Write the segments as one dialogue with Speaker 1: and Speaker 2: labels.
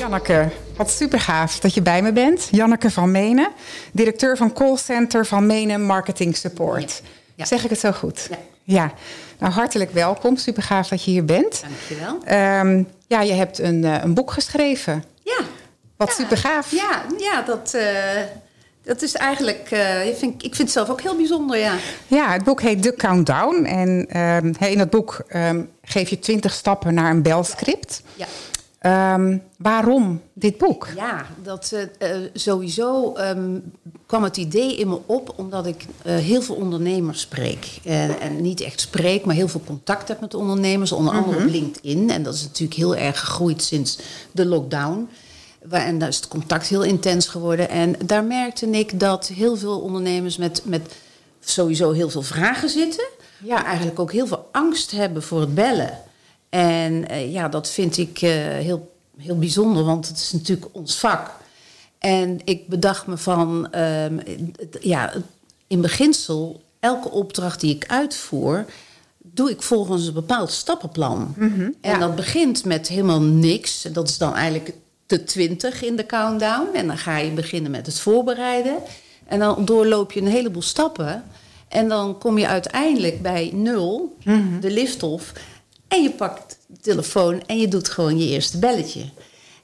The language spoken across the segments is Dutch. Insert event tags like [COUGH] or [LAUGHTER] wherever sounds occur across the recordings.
Speaker 1: Janneke, wat super gaaf dat je bij me bent. Janneke van Menen, directeur van callcenter van Menen Marketing Support.
Speaker 2: Ja.
Speaker 1: Zeg ik het zo goed?
Speaker 2: Ja.
Speaker 1: Ja, nou hartelijk welkom. Super gaaf dat je hier bent.
Speaker 2: Dankjewel.
Speaker 1: Ehm ja, je hebt een, eh, een boek geschreven.
Speaker 2: Ja.
Speaker 1: Wat
Speaker 2: Ja.
Speaker 1: super gaaf.
Speaker 2: Ja, ja dat, eh, dat is eigenlijk... eh, ik, vind, ik vind het zelf ook heel bijzonder, ja.
Speaker 1: Ja, het boek heet The Countdown. En ehm, in dat boek ehm, geef je 20 stappen naar een belscript.
Speaker 2: Ja,
Speaker 1: Ehm, waarom dit boek?
Speaker 2: ja dat eh, eh, sowieso ehm, kwam het idee in me op... omdat ik eh, heel veel ondernemers spreek. En, en niet echt spreek, maar heel veel contact heb met ondernemers. Onder andere op LinkedIn. En dat is natuurlijk heel erg gegroeid sinds de lockdown... En daar is het contact heel intens geworden. En daar merkte ik dat heel veel ondernemers met, met sowieso heel veel vragen zitten.
Speaker 1: Ja.
Speaker 2: Eigenlijk ook heel veel angst hebben voor het bellen. En eh, ja, dat vind ik eh, heel, heel bijzonder, want het is natuurlijk ons vak. En ik bedacht me van, ehm, ja, in beginsel, elke opdracht die ik uitvoer, doe ik volgens een bepaald stappenplan.
Speaker 1: ja.
Speaker 2: En dat begint met helemaal niks. Dat is dan eigenlijk de 20 in de countdown. En dan ga je beginnen met het voorbereiden. En dan doorloop je een heleboel stappen. En dan kom je uiteindelijk bij nul, de lift-off. En je pakt de telefoon en je doet gewoon je eerste belletje.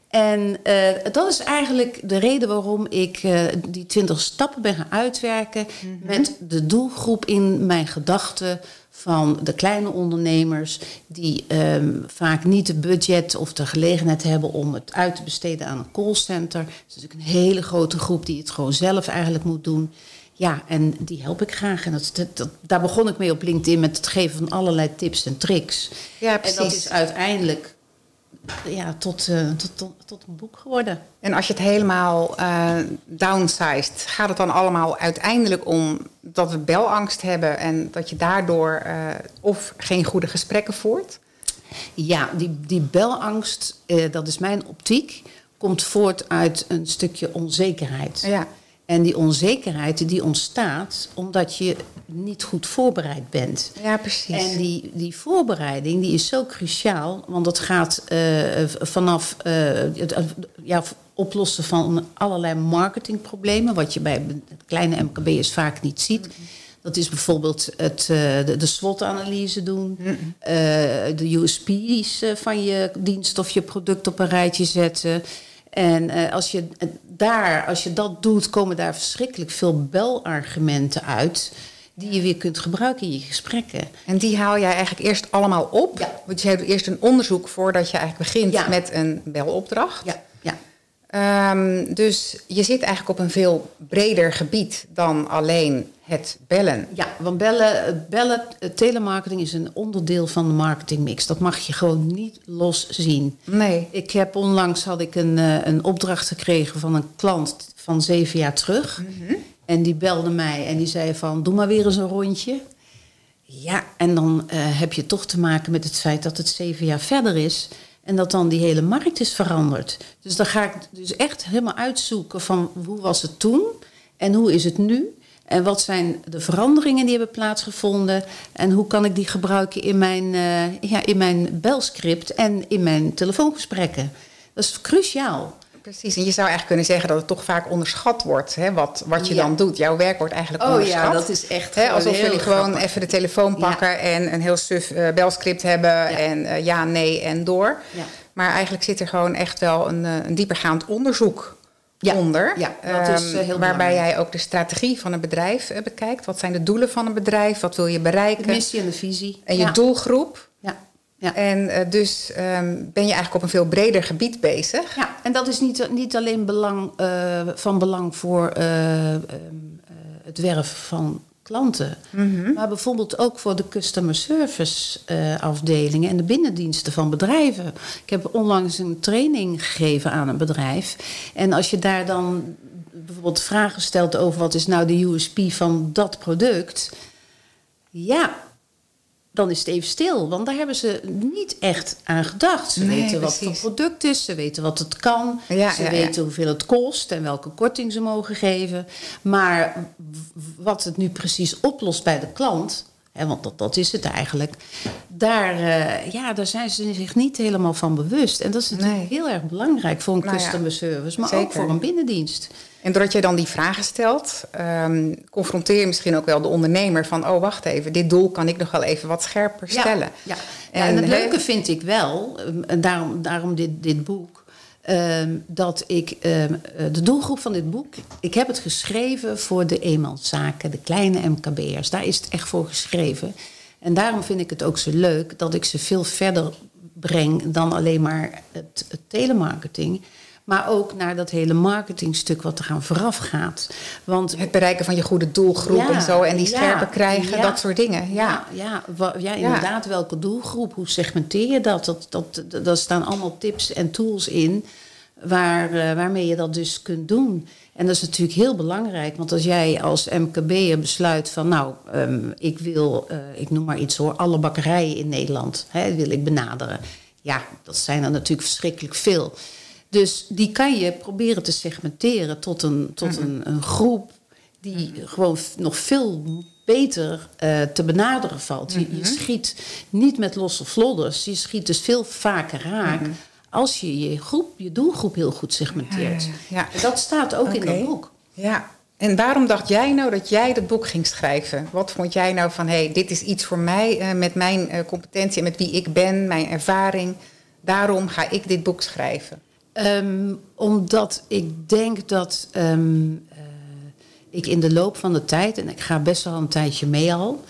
Speaker 2: En eh, dat is eigenlijk de reden waarom ik eh, die 20 stappen ben gaan uitwerken. Met de doelgroep in mijn gedachten van de kleine ondernemers. die ehm, vaak niet de budget of de gelegenheid hebben om het uit te besteden aan een callcenter. Het is natuurlijk een hele grote groep die het gewoon zelf eigenlijk moet doen. Ja, en die help ik graag. En dat, dat, dat- daar begon ik mee op LinkedIn met het geven van allerlei tips en tricks.
Speaker 1: Ja,
Speaker 2: En dat
Speaker 1: precies.
Speaker 2: is uiteindelijk ja, tot, eh, tot, tot, tot een boek geworden.
Speaker 1: En als je het helemaal eh downsized, gaat het dan allemaal uiteindelijk om dat we belangst hebben en dat je daardoor eh, of geen goede gesprekken voert?
Speaker 2: Ja, die, die belangst, dat is mijn optiek, komt voort uit een stukje onzekerheid.
Speaker 1: Ja.
Speaker 2: En die onzekerheid die ontstaat omdat je niet goed voorbereid bent.
Speaker 1: Ja, precies.
Speaker 2: En die, die voorbereiding die is zo cruciaal, want het gaat eh, vanaf eh, het ja, oplossen van allerlei marketingproblemen, wat je bij kleine MKB'ers vaak niet ziet. Dat is bijvoorbeeld het, eh, de, de SWOT-analyse doen, de USP's van je dienst of je product op een rijtje zetten. En eh, als je eh, daar, als je dat doet, komen daar verschrikkelijk veel belargumenten uit. Die je weer kunt gebruiken in je gesprekken.
Speaker 1: En die haal jij eigenlijk eerst allemaal op?
Speaker 2: Ja.
Speaker 1: Want je hebt eerst een onderzoek voordat je eigenlijk begint
Speaker 2: Ja.
Speaker 1: met een belopdracht.
Speaker 2: Ja,
Speaker 1: Ehm, dus je zit eigenlijk op een veel breder gebied dan alleen het bellen.
Speaker 2: ja want bellen, het bellen, telemarketing is een onderdeel van de marketingmix. Dat mag je gewoon niet los zien.
Speaker 1: Nee.
Speaker 2: Ik heb onlangs had ik een, eh, een opdracht gekregen van een klant van zeven jaar terug. En die belde mij en die zei van, doe maar weer eens een rondje. Ja, en dan eh, heb je toch te maken met het feit dat het zeven jaar verder is. En dat dan die hele markt is veranderd. Dus dan ga ik dus echt helemaal uitzoeken van hoe was het toen en hoe is het nu. En wat zijn de veranderingen die hebben plaatsgevonden? En hoe kan ik die gebruiken in mijn, eh, ja, in mijn belscript en in mijn telefoongesprekken? Dat is cruciaal.
Speaker 1: Precies, en je zou eigenlijk kunnen zeggen dat het toch vaak onderschat wordt, hè, wat, wat je
Speaker 2: Ja.
Speaker 1: dan doet. Jouw werk wordt eigenlijk
Speaker 2: Oh ja,
Speaker 1: onderschat.
Speaker 2: dat is echt
Speaker 1: Hè, alsof jullie gewoon
Speaker 2: grappig.
Speaker 1: even de telefoon pakken en een heel suf eh, belscript hebben en eh, ja, nee en door.
Speaker 2: Ja.
Speaker 1: Maar eigenlijk zit er gewoon echt wel een, eh, een diepergaand onderzoek
Speaker 2: Ja,
Speaker 1: onder.
Speaker 2: ja, dat is,
Speaker 1: ehm,
Speaker 2: eh,
Speaker 1: waarbij jij ook de strategie van een bedrijf bekijkt. Wat zijn de doelen van een bedrijf? Wat wil je
Speaker 2: De
Speaker 1: bereiken?
Speaker 2: missie en de visie.
Speaker 1: En je
Speaker 2: ja.
Speaker 1: doelgroep.
Speaker 2: Ja.
Speaker 1: En eh, dus ehm, ben je eigenlijk op een veel breder gebied bezig.
Speaker 2: Ja, en dat is niet, niet alleen belang, eh, van belang voor eh, ehm, eh, het werven van klanten. Maar bijvoorbeeld ook voor de customer service afdelingen en de binnendiensten van bedrijven. Ik heb onlangs een training gegeven aan een bedrijf. En als je daar dan bijvoorbeeld vragen stelt over wat is nou de USP van dat product. Ja, dan is het even stil. Want daar hebben ze niet echt aan gedacht. Ze
Speaker 1: Nee,
Speaker 2: weten wat het product is, ze weten wat het kan,
Speaker 1: Ja,
Speaker 2: ze
Speaker 1: ja, ja.
Speaker 2: weten hoeveel het kost en welke korting ze mogen geven. Maar wat het nu precies oplost bij de klant, want dat, dat is het eigenlijk, daar, eh, ja, daar zijn ze zich niet helemaal van bewust. En dat is natuurlijk
Speaker 1: Nee.
Speaker 2: heel erg belangrijk voor een
Speaker 1: Nou
Speaker 2: customer service, maar ook voor een binnendienst.
Speaker 1: En doordat jij dan die vragen stelt, ehm, confronteer je misschien ook wel de ondernemer van: oh, wacht even, dit doel kan ik nog wel even wat scherper stellen.
Speaker 2: Ja, ja. Ja, en het leuke vind ik wel, um, en daarom, daarom dit, dit boek, ehm, dat ik ehm, eh, de doelgroep van dit boek, ik heb het geschreven voor de eenmanszaken, de kleine MKB'ers. Daar is het echt voor geschreven. En daarom vind ik het ook zo leuk dat ik ze veel verder breng dan alleen maar het, het telemarketing. Maar ook naar dat hele marketingstuk wat eraan vooraf gaat. Want
Speaker 1: Het bereiken van je goede doelgroep
Speaker 2: Ja,
Speaker 1: en zo, en die
Speaker 2: ja,
Speaker 1: scherper krijgen,
Speaker 2: ja.
Speaker 1: dat soort dingen. Ja.
Speaker 2: Ja, ja, inderdaad. Welke doelgroep? Hoe segmenteer je dat? Dat, dat, dat? Daar staan allemaal tips en tools in waar, eh, waarmee je dat dus kunt doen. En dat is natuurlijk heel belangrijk. Want als jij als MKB'er besluit van... nou, ehm, ik wil, eh, ik noem maar iets hoor... alle bakkerijen in Nederland hè, wil ik benaderen. Ja, dat zijn er natuurlijk verschrikkelijk veel. Dus die kan je proberen te segmenteren tot een, tot een, een groep die gewoon f- nog veel beter eh, te benaderen valt. Je, je schiet niet met losse vlodders. Je schiet dus veel vaker raak als je je, groep, je doelgroep heel goed segmenteert.
Speaker 1: Ja, ja, ja.
Speaker 2: En dat staat ook in dat boek.
Speaker 1: Ja. En waarom dacht jij nou dat jij dat boek ging schrijven? Wat vond jij nou van, hé, hey, dit is iets voor mij eh, met mijn eh, competentie en met wie ik ben, mijn ervaring. Daarom ga ik dit boek schrijven.
Speaker 2: Ehm, omdat ik denk dat ehm, eh, ik in de loop van de tijd, en ik ga best wel een tijdje mee al,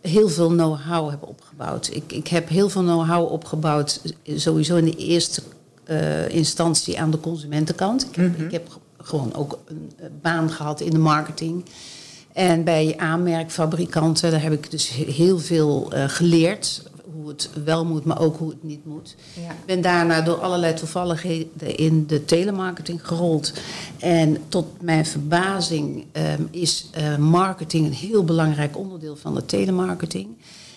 Speaker 2: heel veel know-how heb opgebouwd. Ik, ik heb heel veel know-how opgebouwd, eh, sowieso in de eerste eh, instantie aan de consumentenkant. Ik heb, ik heb gewoon ook een baan gehad in de marketing. En bij aanmerkfabrikanten, daar heb ik dus he- heel veel geleerd. Hoe het wel moet, maar ook hoe het niet moet.
Speaker 1: Ja.
Speaker 2: Ik ben daarna door allerlei toevalligheden in de telemarketing gerold. En tot mijn verbazing ehm, is eh, marketing een heel belangrijk onderdeel van de telemarketing.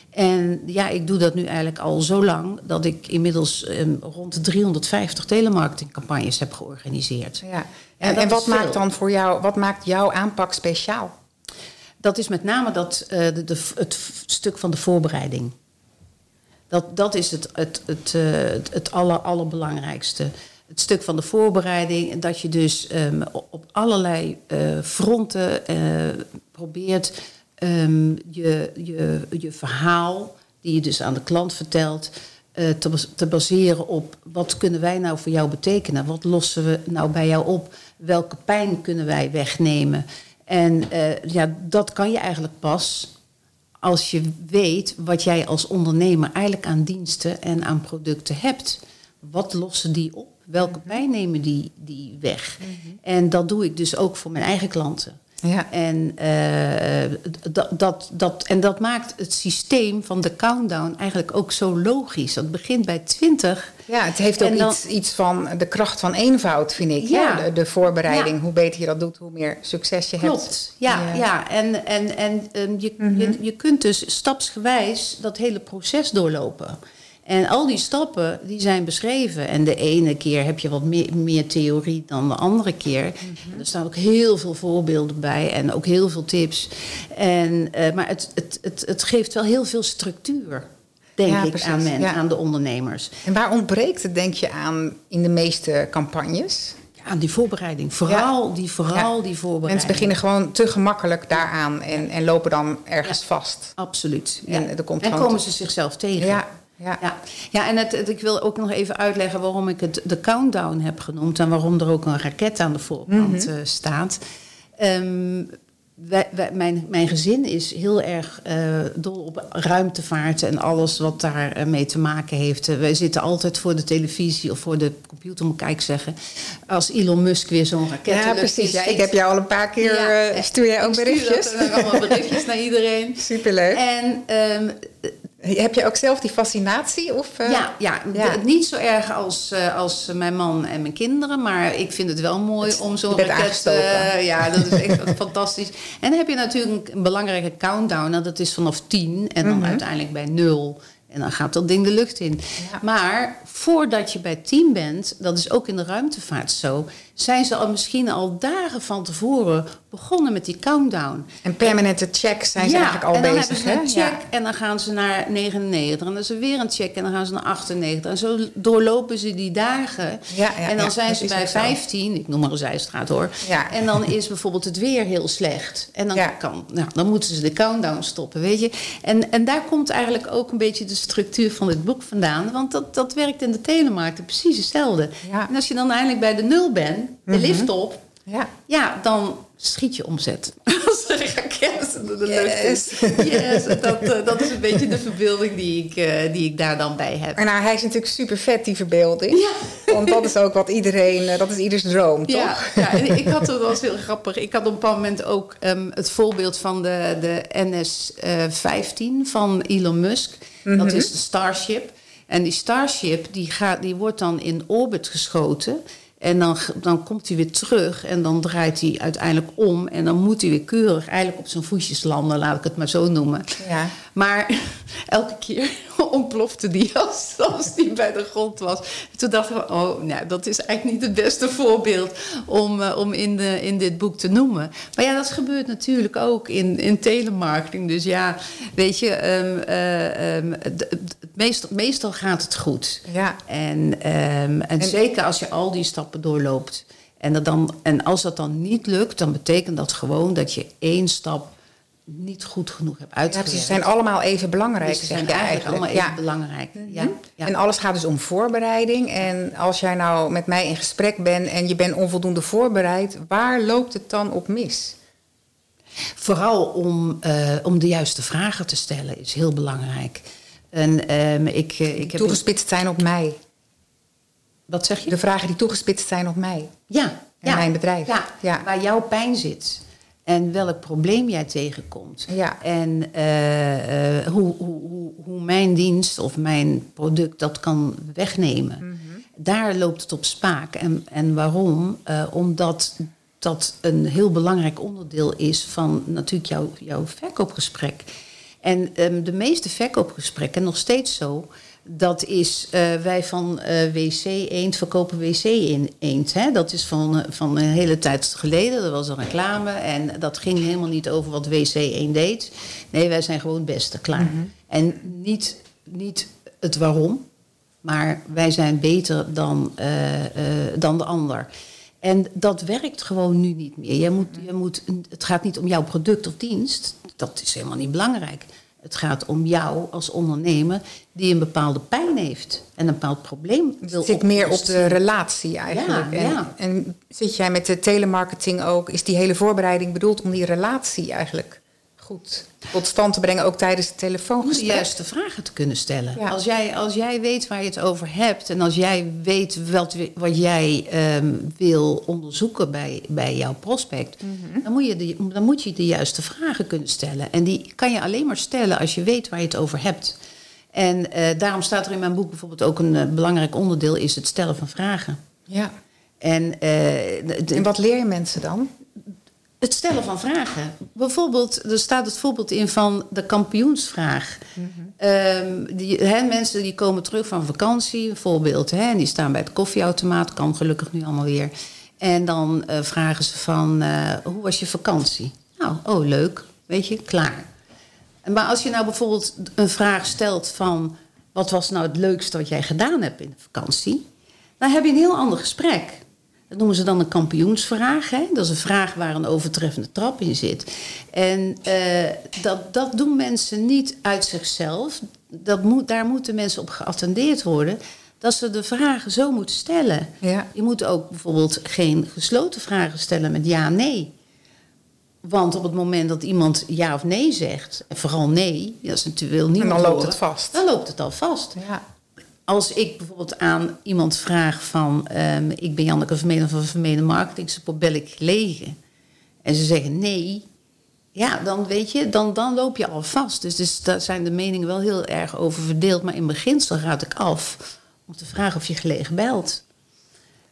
Speaker 2: En ja, ik doe dat nu eigenlijk al zo lang dat ik inmiddels ehm, rond de 350 telemarketingcampagnes heb georganiseerd.
Speaker 1: Ja.
Speaker 2: Ja,
Speaker 1: En, wat maakt dan voor jou, wat maakt jouw aanpak speciaal?
Speaker 2: Dat is met name dat, eh, de, de- het stuk van de voorbereiding. Dat, dat is het, het, het, eh, het, het aller, allerbelangrijkste. Het stuk van de voorbereiding. Dat je dus ehm, op allerlei eh, fronten eh, probeert ehm, je, je, je verhaal, die je dus aan de klant vertelt, te, te baseren op wat kunnen wij nou voor jou betekenen? Wat lossen we nou bij jou op? Welke pijn kunnen wij wegnemen? En ja, dat kan je eigenlijk pas als je weet wat jij als ondernemer eigenlijk aan diensten en aan producten hebt. Wat lossen die op? Welke pijn nemen die, die weg? En dat doe ik dus ook voor mijn eigen klanten.
Speaker 1: Ja.
Speaker 2: En, eh, dat, dat, dat, en dat maakt het systeem van de countdown eigenlijk ook zo logisch. Dat begint bij 20.
Speaker 1: Ja, het heeft ook
Speaker 2: dan-
Speaker 1: iets, iets van de kracht van eenvoud, vind ik.
Speaker 2: Ja.
Speaker 1: De, de voorbereiding,
Speaker 2: Ja.
Speaker 1: hoe beter je dat doet, hoe meer succes je hebt.
Speaker 2: Klopt, ja,
Speaker 1: Ja.
Speaker 2: ja. En, en, en ehm, je, je, je kunt dus stapsgewijs dat hele proces doorlopen. En al die stappen die zijn beschreven. En de ene keer heb je wat meer, meer theorie dan de andere keer. Er staan ook heel veel voorbeelden bij en ook heel veel tips. En, eh, maar het, het, het, het geeft wel heel veel structuur, denk
Speaker 1: Ja,
Speaker 2: ik,
Speaker 1: precies,
Speaker 2: aan, men,
Speaker 1: ja.
Speaker 2: aan de ondernemers.
Speaker 1: En waar ontbreekt het, denk je, aan in de meeste campagnes?
Speaker 2: Ja, die voorbereiding. Vooral die, vooral die voorbereiding.
Speaker 1: Mensen beginnen gewoon te gemakkelijk daaraan en, en lopen dan ergens vast.
Speaker 2: Absoluut.
Speaker 1: En
Speaker 2: ja.
Speaker 1: er komt
Speaker 2: en
Speaker 1: gewoon
Speaker 2: komen
Speaker 1: te-
Speaker 2: ze zichzelf tegen.
Speaker 1: Ja, ja.
Speaker 2: Ja, ja en het, het- ik wil ook nog even uitleggen waarom ik het de countdown heb genoemd en waarom er ook een raket aan de voorkant
Speaker 1: Mhm.
Speaker 2: eh, staat. Ehm, wij, wij- mijn, mijn gezin is heel erg eh, dol op ruimtevaart en alles wat daar eh, mee te maken heeft. Eh, wij zitten altijd voor de televisie of voor de computer moet ik zeggen. Als Elon Musk weer zo'n raket
Speaker 1: Ja, precies. Ja, ik heb jou al een paar keer...
Speaker 2: Ja,
Speaker 1: uh, stuur jij ook
Speaker 2: ik
Speaker 1: berichtjes?
Speaker 2: Stuur dat, allemaal berichtjes naar iedereen. [LAUGHS]
Speaker 1: Superleuk.
Speaker 2: En... Um,
Speaker 1: heb je ook zelf die fascinatie? Of, uh,
Speaker 2: ja, ja, ja. niet zo erg als, uh, als mijn man en mijn kinderen. Maar ik vind het wel mooi
Speaker 1: het,
Speaker 2: om zo'n raket... Uh, ja, dat is echt [LAUGHS] fantastisch. En dan heb je natuurlijk een belangrijke countdown. Dat is vanaf tien en dan
Speaker 1: Mhm.
Speaker 2: uiteindelijk bij nul. En dan gaat dat ding de lucht in.
Speaker 1: Ja.
Speaker 2: Maar voordat je bij 10 bent, dat is ook in de ruimtevaart zo, zijn ze al misschien al dagen van tevoren begonnen met die countdown.
Speaker 1: En permanente checks zijn ze eigenlijk al
Speaker 2: en dan
Speaker 1: bezig.
Speaker 2: hebben ze een
Speaker 1: hè?
Speaker 2: check en dan gaan ze naar 99. En dan is er weer een check en dan gaan ze naar 98. En zo doorlopen ze die dagen.
Speaker 1: Ja, ja,
Speaker 2: en dan
Speaker 1: ja,
Speaker 2: zijn ze bij
Speaker 1: ook zo.
Speaker 2: 15, ik noem maar een zijstraat hoor.
Speaker 1: Ja.
Speaker 2: En dan is bijvoorbeeld het weer heel slecht. En dan,
Speaker 1: Ja.
Speaker 2: kan, nou, dan moeten ze de countdown stoppen, weet je. En, en daar komt eigenlijk ook een beetje de structuur van dit boek vandaan. Want dat, dat werkt in de telemarkt precies hetzelfde.
Speaker 1: Ja.
Speaker 2: En als je dan eindelijk bij de nul bent, de
Speaker 1: Mhm.
Speaker 2: lift op...
Speaker 1: Ja.
Speaker 2: Ja, dan schiet je omzet. Als een raket de lucht is.
Speaker 1: Yes.
Speaker 2: Dat, eh, dat is een beetje de verbeelding die ik, eh, die ik daar dan bij heb.
Speaker 1: Maar nou, hij is natuurlijk super vet, die verbeelding.
Speaker 2: Ja.
Speaker 1: Want dat is ook wat iedereen, eh, dat is ieders droom, toch?
Speaker 2: Ja, ja en ik had het was heel grappig. Ik had op een bepaald moment ook ehm, het voorbeeld van de, de NS-15 van Elon Musk.
Speaker 1: Mhm.
Speaker 2: Dat is de Starship. En die Starship die gaat, die wordt dan in orbit geschoten. En dan, dan komt hij weer terug en dan draait hij uiteindelijk om. En dan moet hij weer keurig eigenlijk op zijn voetjes landen, laat ik het maar zo noemen.
Speaker 1: Ja.
Speaker 2: Maar [LAUGHS] elke keer [LAUGHS] ontplofte die als, als die bij de grond was. Toen dachten we, oh, nou, dat is eigenlijk niet het beste voorbeeld om, eh, om in, de, in dit boek te noemen. Maar ja, dat gebeurt natuurlijk ook in, in telemarketing. Dus ja, weet je, ehm, eh, ehm, meestal, meestal gaat het goed.
Speaker 1: Ja.
Speaker 2: En, ehm, en, zeker als je al die stappen doorloopt. En, dat dan, en als dat dan niet lukt, dan betekent dat gewoon dat je één stap niet goed genoeg hebt
Speaker 1: Ja,
Speaker 2: uitgewerkt.
Speaker 1: ze zijn allemaal even belangrijk,
Speaker 2: Dus ze
Speaker 1: zeg
Speaker 2: zijn
Speaker 1: je
Speaker 2: eigenlijk
Speaker 1: eigenlijk.
Speaker 2: allemaal even
Speaker 1: ja.
Speaker 2: belangrijk. Ja, ja.
Speaker 1: En alles gaat dus om voorbereiding. En als jij nou met mij in gesprek bent en je bent onvoldoende voorbereid, waar loopt het dan op mis?
Speaker 2: Vooral om, eh, om de juiste vragen te stellen is heel belangrijk. En ehm, ik, eh, ik heb...
Speaker 1: Toegespitst zijn op mij.
Speaker 2: Wat zeg je?
Speaker 1: De vragen die toegespitst zijn op mij.
Speaker 2: Ja,
Speaker 1: En
Speaker 2: ja.
Speaker 1: mijn bedrijf.
Speaker 2: Ja,
Speaker 1: Ja.
Speaker 2: waar jouw pijn zit. En welk probleem jij tegenkomt.
Speaker 1: Ja.
Speaker 2: En eh, eh, hoe, hoe, hoe, mijn dienst of mijn product dat kan wegnemen.
Speaker 1: Mhm.
Speaker 2: Daar loopt het op spaak. En, en waarom? Eh, omdat dat een heel belangrijk onderdeel is van natuurlijk jouw, jouw verkoopgesprek. En ehm, de meeste verkoopgesprekken, nog steeds zo, dat is eh, wij van eh, WC Eend verkopen WC in Eend. Hè? Dat is van, eh, van een hele tijd geleden, dat was een reclame. En dat ging helemaal niet over wat WC Eend deed. Nee, wij zijn gewoon het beste, klaar. En niet, niet het waarom, maar wij zijn beter dan, dan de ander. En dat werkt gewoon nu niet meer. Je moet, je moet, het gaat niet om jouw product of dienst. Dat is helemaal niet belangrijk. Het gaat om jou als ondernemer die een bepaalde pijn heeft en een bepaald probleem wil
Speaker 1: Het zit meer op de relatie eigenlijk.
Speaker 2: Ja,
Speaker 1: en,
Speaker 2: ja.
Speaker 1: en zit jij met de telemarketing ook, is die hele voorbereiding bedoeld om die relatie eigenlijk goed tot stand te brengen, ook tijdens het
Speaker 2: om de
Speaker 1: telefoongesprek?
Speaker 2: juiste vragen te kunnen stellen.
Speaker 1: Ja.
Speaker 2: Als, jij, als jij weet waar je het over hebt en als jij weet wat, wat jij ehm, wil onderzoeken bij, bij jouw prospect,
Speaker 1: Mhm.
Speaker 2: dan, moet je de, dan moet je de juiste vragen kunnen stellen. En die kan je alleen maar stellen als je weet waar je het over hebt. En eh, daarom staat er in mijn boek bijvoorbeeld ook een eh, belangrijk onderdeel is het stellen van vragen.
Speaker 1: Ja.
Speaker 2: En, de-
Speaker 1: En wat leer je mensen dan?
Speaker 2: Het stellen van vragen. Bijvoorbeeld, er staat het voorbeeld in van de kampioensvraag. Ehm, die, hè, mensen die komen terug van vakantie, een voorbeeld, hè, en die staan bij het koffieautomaat, kan gelukkig nu allemaal weer. En dan eh, vragen ze van, eh, hoe was je vakantie? Nou, oh leuk, weet je, klaar. Maar als je nou bijvoorbeeld een vraag stelt van, wat was nou het leukste wat jij gedaan hebt in de vakantie? Dan heb je een heel ander gesprek. Dat noemen ze dan een kampioensvraag. Hè? Dat is een vraag waar een overtreffende trap in zit. En eh, dat, dat doen mensen niet uit zichzelf. Dat moet, daar moeten mensen op geattendeerd worden. Dat ze de vragen zo moeten stellen.
Speaker 1: Ja.
Speaker 2: Je moet ook bijvoorbeeld geen gesloten vragen stellen met ja, nee. Want op het moment dat iemand ja of nee zegt, en vooral nee, dat is natuurlijk wil
Speaker 1: En dan loopt
Speaker 2: horen,
Speaker 1: het vast.
Speaker 2: Dan loopt het al vast
Speaker 1: Ja.
Speaker 2: Als ik bijvoorbeeld aan iemand vraag van... ehm, ik ben Janneke Vermeden van Vermeden Marketing Support, bel ik gelegen? En ze zeggen nee, ja, dan weet je, dan, dan loop je al vast. Dus, dus daar zijn de meningen wel heel erg over verdeeld. Maar in beginsel raad ik af om te vragen of je gelegen belt.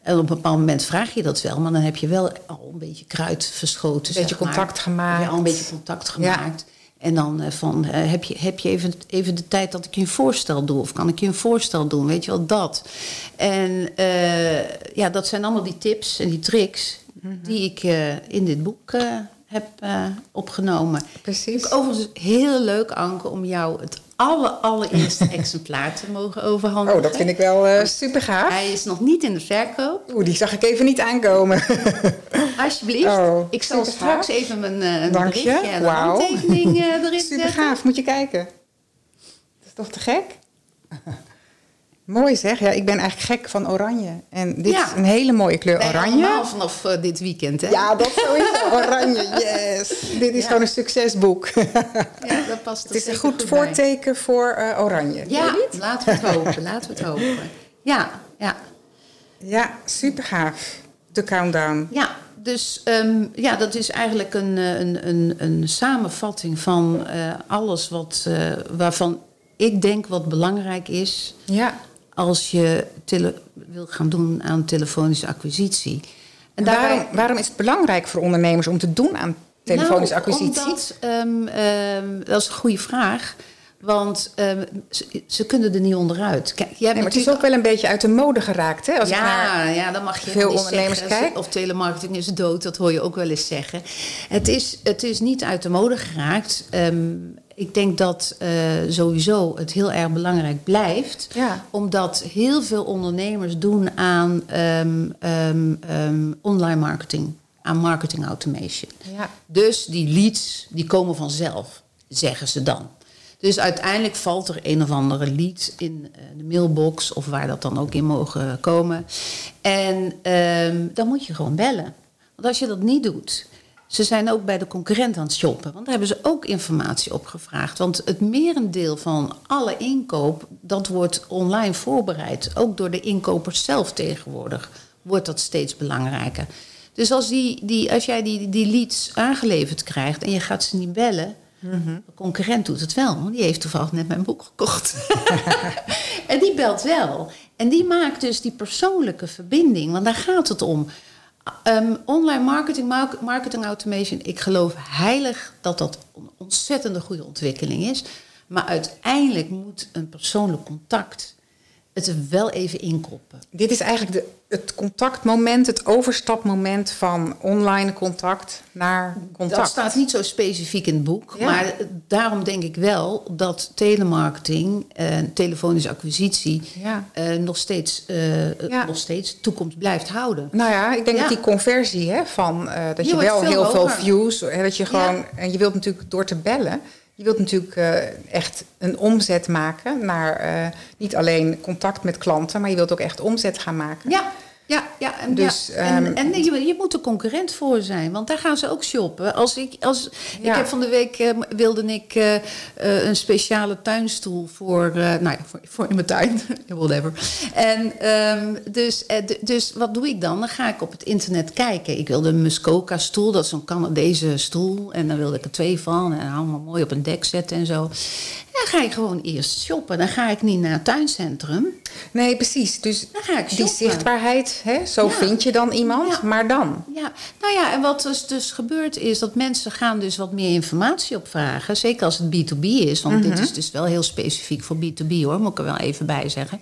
Speaker 2: En op een bepaald moment vraag je dat wel, maar dan heb je wel al een beetje kruid verschoten.
Speaker 1: Een beetje
Speaker 2: zeg maar.
Speaker 1: contact gemaakt.
Speaker 2: Ja, al een beetje contact gemaakt. En dan eh, van, eh, heb je, heb je even, even de tijd dat ik je een voorstel doe? Of kan ik je een voorstel doen? Weet je wel, dat. En eh, ja, dat zijn allemaal die tips en die tricks... die ik in dit boek heb eh, opgenomen.
Speaker 1: Precies.
Speaker 2: Overigens heel leuk, Anke, om jou het aller, allereerste [LAUGHS] exemplaar te mogen overhandigen.
Speaker 1: Oh, dat vind ik wel super gaaf.
Speaker 2: Hij is nog niet in de verkoop.
Speaker 1: Oeh, die zag ik even niet aankomen. [LAUGHS]
Speaker 2: Alsjeblieft.
Speaker 1: Oh,
Speaker 2: ik zal
Speaker 1: super
Speaker 2: straks
Speaker 1: gaaf.
Speaker 2: even mijn uh,
Speaker 1: je.
Speaker 2: en
Speaker 1: Wauw.
Speaker 2: handtekening eh, [LAUGHS] erin
Speaker 1: super
Speaker 2: zetten.
Speaker 1: gaaf, moet je kijken. Dat is toch te gek? Mooi zeg. Ja, ik ben eigenlijk gek van oranje. En dit
Speaker 2: Ja.
Speaker 1: is een hele mooie kleur oranje.
Speaker 2: allemaal vanaf eh, dit weekend, hè?
Speaker 1: Ja, dat sowieso. Oranje, [LAUGHS] yes. Dit is
Speaker 2: Ja.
Speaker 1: gewoon een succesboek.
Speaker 2: Ja, dat past
Speaker 1: Het is een goed
Speaker 2: bij.
Speaker 1: voorteken voor eh, oranje.
Speaker 2: Ja, laten we het hopen. laten we het hopen. Ja, ja.
Speaker 1: Ja, super gaaf. De countdown.
Speaker 2: Ja, dus ehm, ja, dat is eigenlijk een, eh, een, een, een samenvatting van alles wat, waarvan ik denk wat belangrijk is
Speaker 1: Ja.
Speaker 2: Als je wil gaan doen aan telefonische acquisitie.
Speaker 1: En
Speaker 2: daarbij-
Speaker 1: waarom, waarom is het belangrijk voor ondernemers om te doen aan telefonische
Speaker 2: Nou,
Speaker 1: acquisitie?
Speaker 2: Omdat, ehm, ehm, dat is een goede vraag. Want ehm, ze, ze kunnen er niet onderuit. Kijk, jij
Speaker 1: Nee,
Speaker 2: hebt
Speaker 1: maar het is ook wel een beetje uit de mode geraakt. Hè? Als
Speaker 2: ja,
Speaker 1: naar...
Speaker 2: ja, dan mag je
Speaker 1: veel ondernemers
Speaker 2: zeggen,
Speaker 1: kijk.
Speaker 2: Of telemarketing is dood, dat hoor je ook wel eens zeggen. Het is, het is niet uit de mode geraakt. Ik denk dat eh, sowieso het heel erg belangrijk blijft.
Speaker 1: Ja.
Speaker 2: Omdat heel veel ondernemers doen aan ehm, ehm, ehm, online marketing. Aan marketing automation.
Speaker 1: Ja.
Speaker 2: Dus die leads, die komen vanzelf, zeggen ze dan. Dus uiteindelijk valt er een of andere lead in eh, de mailbox of waar dat dan ook in mogen komen. En dan moet je gewoon bellen. Want als je dat niet doet, ze zijn ook bij de concurrent aan het shoppen. Want daar hebben ze ook informatie op gevraagd. Want het merendeel van alle inkoop, dat wordt online voorbereid. Ook door de inkopers zelf tegenwoordig wordt dat steeds belangrijker. Dus als, die, die, als jij die, die leads aangeleverd krijgt en je gaat ze niet bellen... De concurrent doet het wel, want die heeft toevallig net mijn boek gekocht. [LAUGHS] en die belt wel. En die maakt dus die persoonlijke verbinding, want daar gaat het om. Ehm, online marketing, mar- marketing automation, ik geloof heilig dat dat een ontzettende goede ontwikkeling is. Maar uiteindelijk moet een persoonlijk contact het er wel even inkoppen.
Speaker 1: Dit is eigenlijk de, het contactmoment, het overstapmoment van online contact naar contact.
Speaker 2: Dat staat niet zo specifiek in het boek.
Speaker 1: Ja.
Speaker 2: Maar daarom denk ik wel dat telemarketing en telefonische acquisitie
Speaker 1: Ja.
Speaker 2: eh, nog, steeds, eh,
Speaker 1: Ja.
Speaker 2: nog steeds toekomst blijft houden.
Speaker 1: Nou ja, ik denk dat die conversie hè, van eh, dat je wel heel veel views, hè, dat je gewoon en je wilt natuurlijk door te bellen, je wilt natuurlijk eh, echt een omzet maken naar eh, niet alleen contact met klanten, maar je wilt ook echt omzet gaan maken.
Speaker 2: Ja, ja, ja. En,
Speaker 1: Dus,
Speaker 2: ja. en,
Speaker 1: ehm,
Speaker 2: en je, je moet er concurrent voor zijn, want daar gaan ze ook shoppen. Als ik, als,
Speaker 1: Ja.
Speaker 2: ik heb van de week eh, wilde ik eh, eh, een speciale tuinstoel voor, eh, nou ja, voor, voor in mijn tuin, [LAUGHS] whatever. En ehm, dus, dus wat doe ik dan? Dan ga ik op het internet kijken. Ik wilde een Muskoka stoel, dat is zo'n Canadese stoel, en dan wilde ik er twee van en allemaal mooi op een dek zetten en zo. En dan ga ik gewoon eerst shoppen. Dan ga ik niet naar het tuincentrum.
Speaker 1: Nee, precies. Dus
Speaker 2: Dan ga ik
Speaker 1: die
Speaker 2: shoppen.
Speaker 1: Hè, zo
Speaker 2: Ja.
Speaker 1: vind je dan iemand,
Speaker 2: Ja.
Speaker 1: maar dan.
Speaker 2: Ja, nou ja, en wat dus, dus gebeurt is dat mensen gaan dus wat meer informatie opvragen. Zeker als het B2B is, want dit is dus wel heel specifiek voor B2B hoor, moet ik er wel even bij zeggen.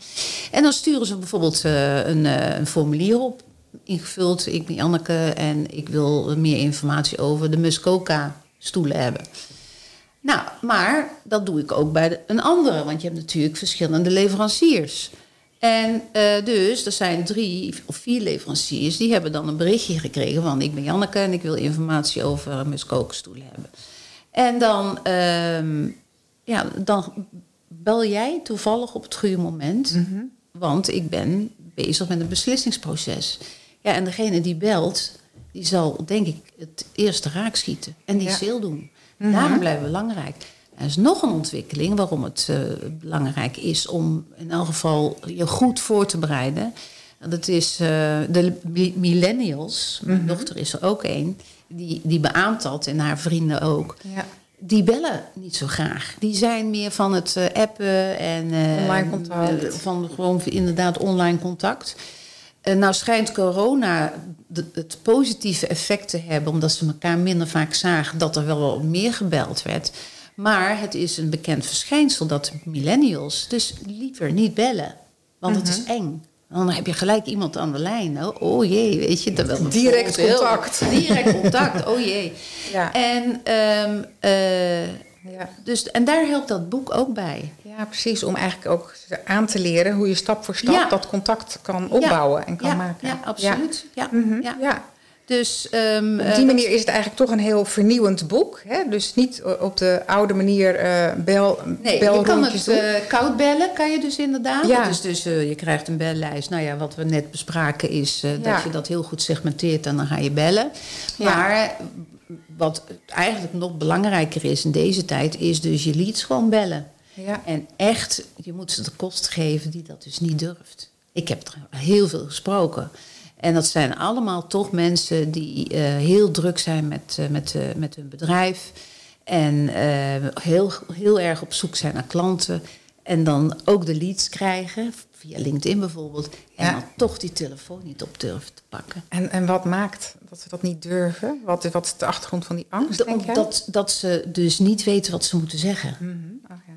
Speaker 2: En dan sturen ze bijvoorbeeld eh, een, eh, een formulier op, ingevuld. Ik ben Janneke en ik wil meer informatie over de Muskoka stoelen hebben. Nou, maar dat doe ik ook bij de- een andere, want je hebt natuurlijk verschillende leveranciers. En eh, dus, er zijn drie of vier leveranciers, die hebben dan een berichtje gekregen van... ik ben Janneke en ik wil informatie over muskookstoelen hebben. En dan, ehm, ja, dan bel jij toevallig op het goede moment, want ik ben bezig met een beslissingsproces. Ja, en degene die belt, die zal denk ik het eerste raak schieten en die
Speaker 1: Ja.
Speaker 2: sale doen. Daarom blijven we belangrijk. Er is nog een ontwikkeling waarom het uh, belangrijk is om in elk geval je goed voor te bereiden. Dat is uh, de millennials, mijn
Speaker 1: Mhm.
Speaker 2: dochter is er ook een, die, die beaamt dat en haar vrienden ook.
Speaker 1: Ja.
Speaker 2: Die bellen niet zo graag. Die zijn meer van het eh, appen en eh,
Speaker 1: Online contact.
Speaker 2: eh, van gewoon inderdaad online contact. En nou schijnt corona het positieve effect te hebben, omdat ze elkaar minder vaak zagen, dat er wel wat meer gebeld werd. Maar het is een bekend verschijnsel dat millennials dus liever niet bellen, want het is
Speaker 1: Mhm.
Speaker 2: eng. Dan heb je gelijk iemand aan de lijn. Oh, oh jee, weet je. Dat wel
Speaker 1: Direct
Speaker 2: heel-
Speaker 1: contact.
Speaker 2: Direct [LAUGHS] contact, oh jee.
Speaker 1: Ja.
Speaker 2: En, ehm, eh,
Speaker 1: Ja.
Speaker 2: dus, en daar helpt dat boek ook bij.
Speaker 1: ja, precies. Om eigenlijk ook aan te leren hoe je stap voor stap
Speaker 2: Ja.
Speaker 1: dat contact kan opbouwen en kan maken.
Speaker 2: Ja, absoluut. Ja.
Speaker 1: Ja. Mhm.
Speaker 2: Ja. Dus ehm,
Speaker 1: Op
Speaker 2: eh,
Speaker 1: die manier is het eigenlijk toch een heel vernieuwend boek. Hè? Dus niet op de oude manier eh bel,
Speaker 2: Nee, je kan het eh, koud bellen, kan je dus inderdaad.
Speaker 1: Ja.
Speaker 2: Dus, eh, je krijgt een bellijst. Nou ja, wat we net bespraken is
Speaker 1: Ja.
Speaker 2: dat je dat heel goed segmenteert en dan ga je bellen.
Speaker 1: Ja.
Speaker 2: Maar wat eigenlijk nog belangrijker is in deze tijd, is dus je leads gewoon bellen.
Speaker 1: ja.
Speaker 2: En echt, je moet ze de kost geven die dat dus niet durft. Ik heb er heel veel gesproken. En dat zijn allemaal toch mensen die eh, heel druk zijn met, eh, met, eh, met hun bedrijf. En heel, heel erg op zoek zijn naar klanten. En dan ook de leads krijgen, via LinkedIn bijvoorbeeld. En
Speaker 1: Ja.
Speaker 2: dan toch die telefoon niet op durven te pakken.
Speaker 1: En, en wat maakt dat ze dat niet durven? Wat, wat is de achtergrond van die angst,
Speaker 2: De-
Speaker 1: denk jij?
Speaker 2: dat, dat ze dus niet weten wat ze moeten zeggen.
Speaker 1: Mhm. Oh, ja.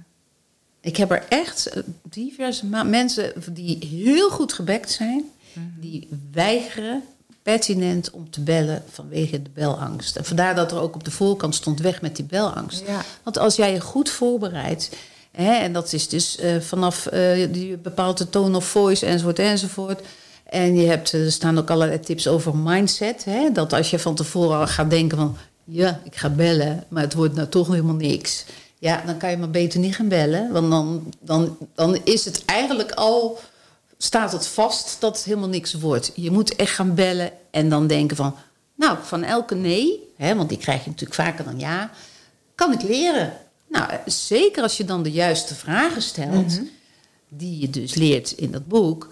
Speaker 2: Ik heb er echt diverse mensen die heel goed gebekt zijn,
Speaker 1: Mhm.
Speaker 2: die weigeren pertinent om te bellen vanwege de belangst. En vandaar dat er ook op de voorkant stond weg met die belangst.
Speaker 1: Ja.
Speaker 2: Want als jij je goed voorbereidt, hè, en dat is dus eh, vanaf eh je bepaalt de tone of voice enzovoort enzovoort. En je hebt, eh, er staan ook allerlei tips over mindset. Hè, dat als je van tevoren al gaat denken van ja, ik ga bellen, maar het wordt nou toch helemaal niks. Ja, dan kan je maar beter niet gaan bellen. Want dan, dan, dan is het eigenlijk al, staat het vast dat het helemaal niks wordt. Je moet echt gaan bellen en dan denken van, nou, van elke nee, hè, want die krijg je natuurlijk vaker dan ja, kan ik leren. Nou, zeker als je dan de juiste vragen stelt, die je dus leert in dat boek,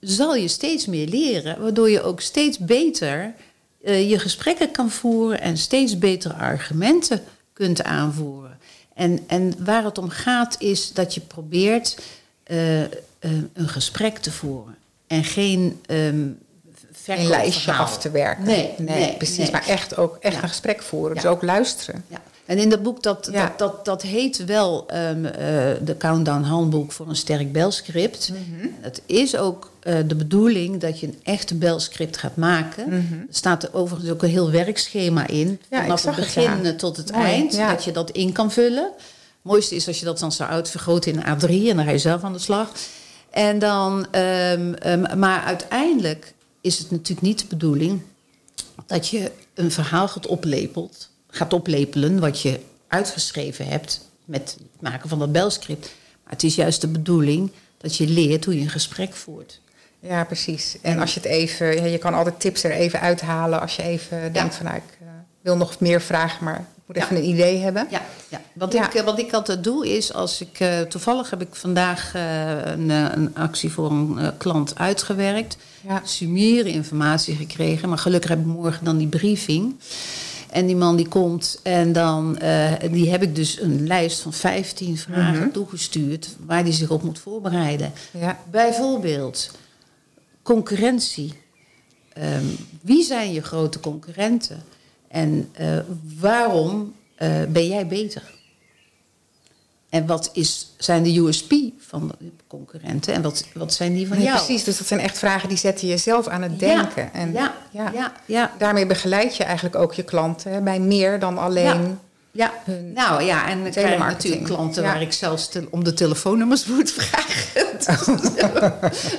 Speaker 2: zal je steeds meer leren, waardoor je ook steeds beter eh, je gesprekken kan voeren en steeds betere argumenten kunt aanvoeren. En, en waar het om gaat is dat je probeert eh, eh, een gesprek te voeren en geen ehm
Speaker 1: Een
Speaker 2: verkoopverhaal.
Speaker 1: lijstje af te werken.
Speaker 2: Nee,
Speaker 1: nee,
Speaker 2: nee,
Speaker 1: precies.
Speaker 2: nee.
Speaker 1: Maar echt ook echt
Speaker 2: Ja.
Speaker 1: een gesprek voeren. Dus
Speaker 2: Ja.
Speaker 1: ook luisteren.
Speaker 2: Ja. En in dat boek, dat, dat, dat, dat heet wel ehm, eh, de Countdown Handboek voor een sterk belscript.
Speaker 1: Mhm.
Speaker 2: Het is ook eh, de bedoeling dat je een echte belscript gaat maken. Er staat er overigens ook een heel werkschema in.
Speaker 1: Mhm.
Speaker 2: Vanaf het begin eh, tot het
Speaker 1: Mooi,
Speaker 2: eind. Dat je dat in kan vullen. Het mooiste is als je dat dan zou uitvergroten in een A3 en dan ga je zelf aan de slag. En dan, ehm, ehm, maar uiteindelijk is het natuurlijk niet de bedoeling dat je een verhaal gaat, oplepelt, gaat oplepelen wat je uitgeschreven hebt met het maken van dat belscript. Maar het is juist de bedoeling dat je leert hoe je een gesprek voert.
Speaker 1: Ja, precies. En als je het even, je kan altijd tips er even uithalen als je even denkt van nou, ik eh, wil nog meer vragen, maar moet even een idee hebben.
Speaker 2: Ja, ja. Wat. Ik, eh, wat ik altijd doe is, als ik eh, toevallig heb ik vandaag eh, een, een actie voor een klant uitgewerkt.
Speaker 1: Ja.
Speaker 2: Sumiere informatie gekregen, maar gelukkig heb ik morgen dan die briefing. En die man die komt en dan die heb ik dus een lijst van 15 vragen toegestuurd waar hij zich op moet voorbereiden.
Speaker 1: Ja.
Speaker 2: Bijvoorbeeld concurrentie. Ehm, wie zijn je grote concurrenten? En eh, waarom eh, ben jij beter? En wat is, zijn de USP van de concurrenten en wat, wat zijn die van
Speaker 1: Nee,
Speaker 2: jou?
Speaker 1: precies, dus dat zijn echt vragen die zetten je zelf aan het denken.
Speaker 2: Ja,
Speaker 1: en
Speaker 2: ja, ja, ja,
Speaker 1: daarmee begeleid je eigenlijk ook je klanten bij meer dan alleen.
Speaker 2: Ja,
Speaker 1: hun
Speaker 2: nou ja, en dan krijg natuurlijk klanten
Speaker 1: Ja.
Speaker 2: waar ik zelfs te- om de telefoonnummers moet [LAUGHS] vragen. [LAUGHS]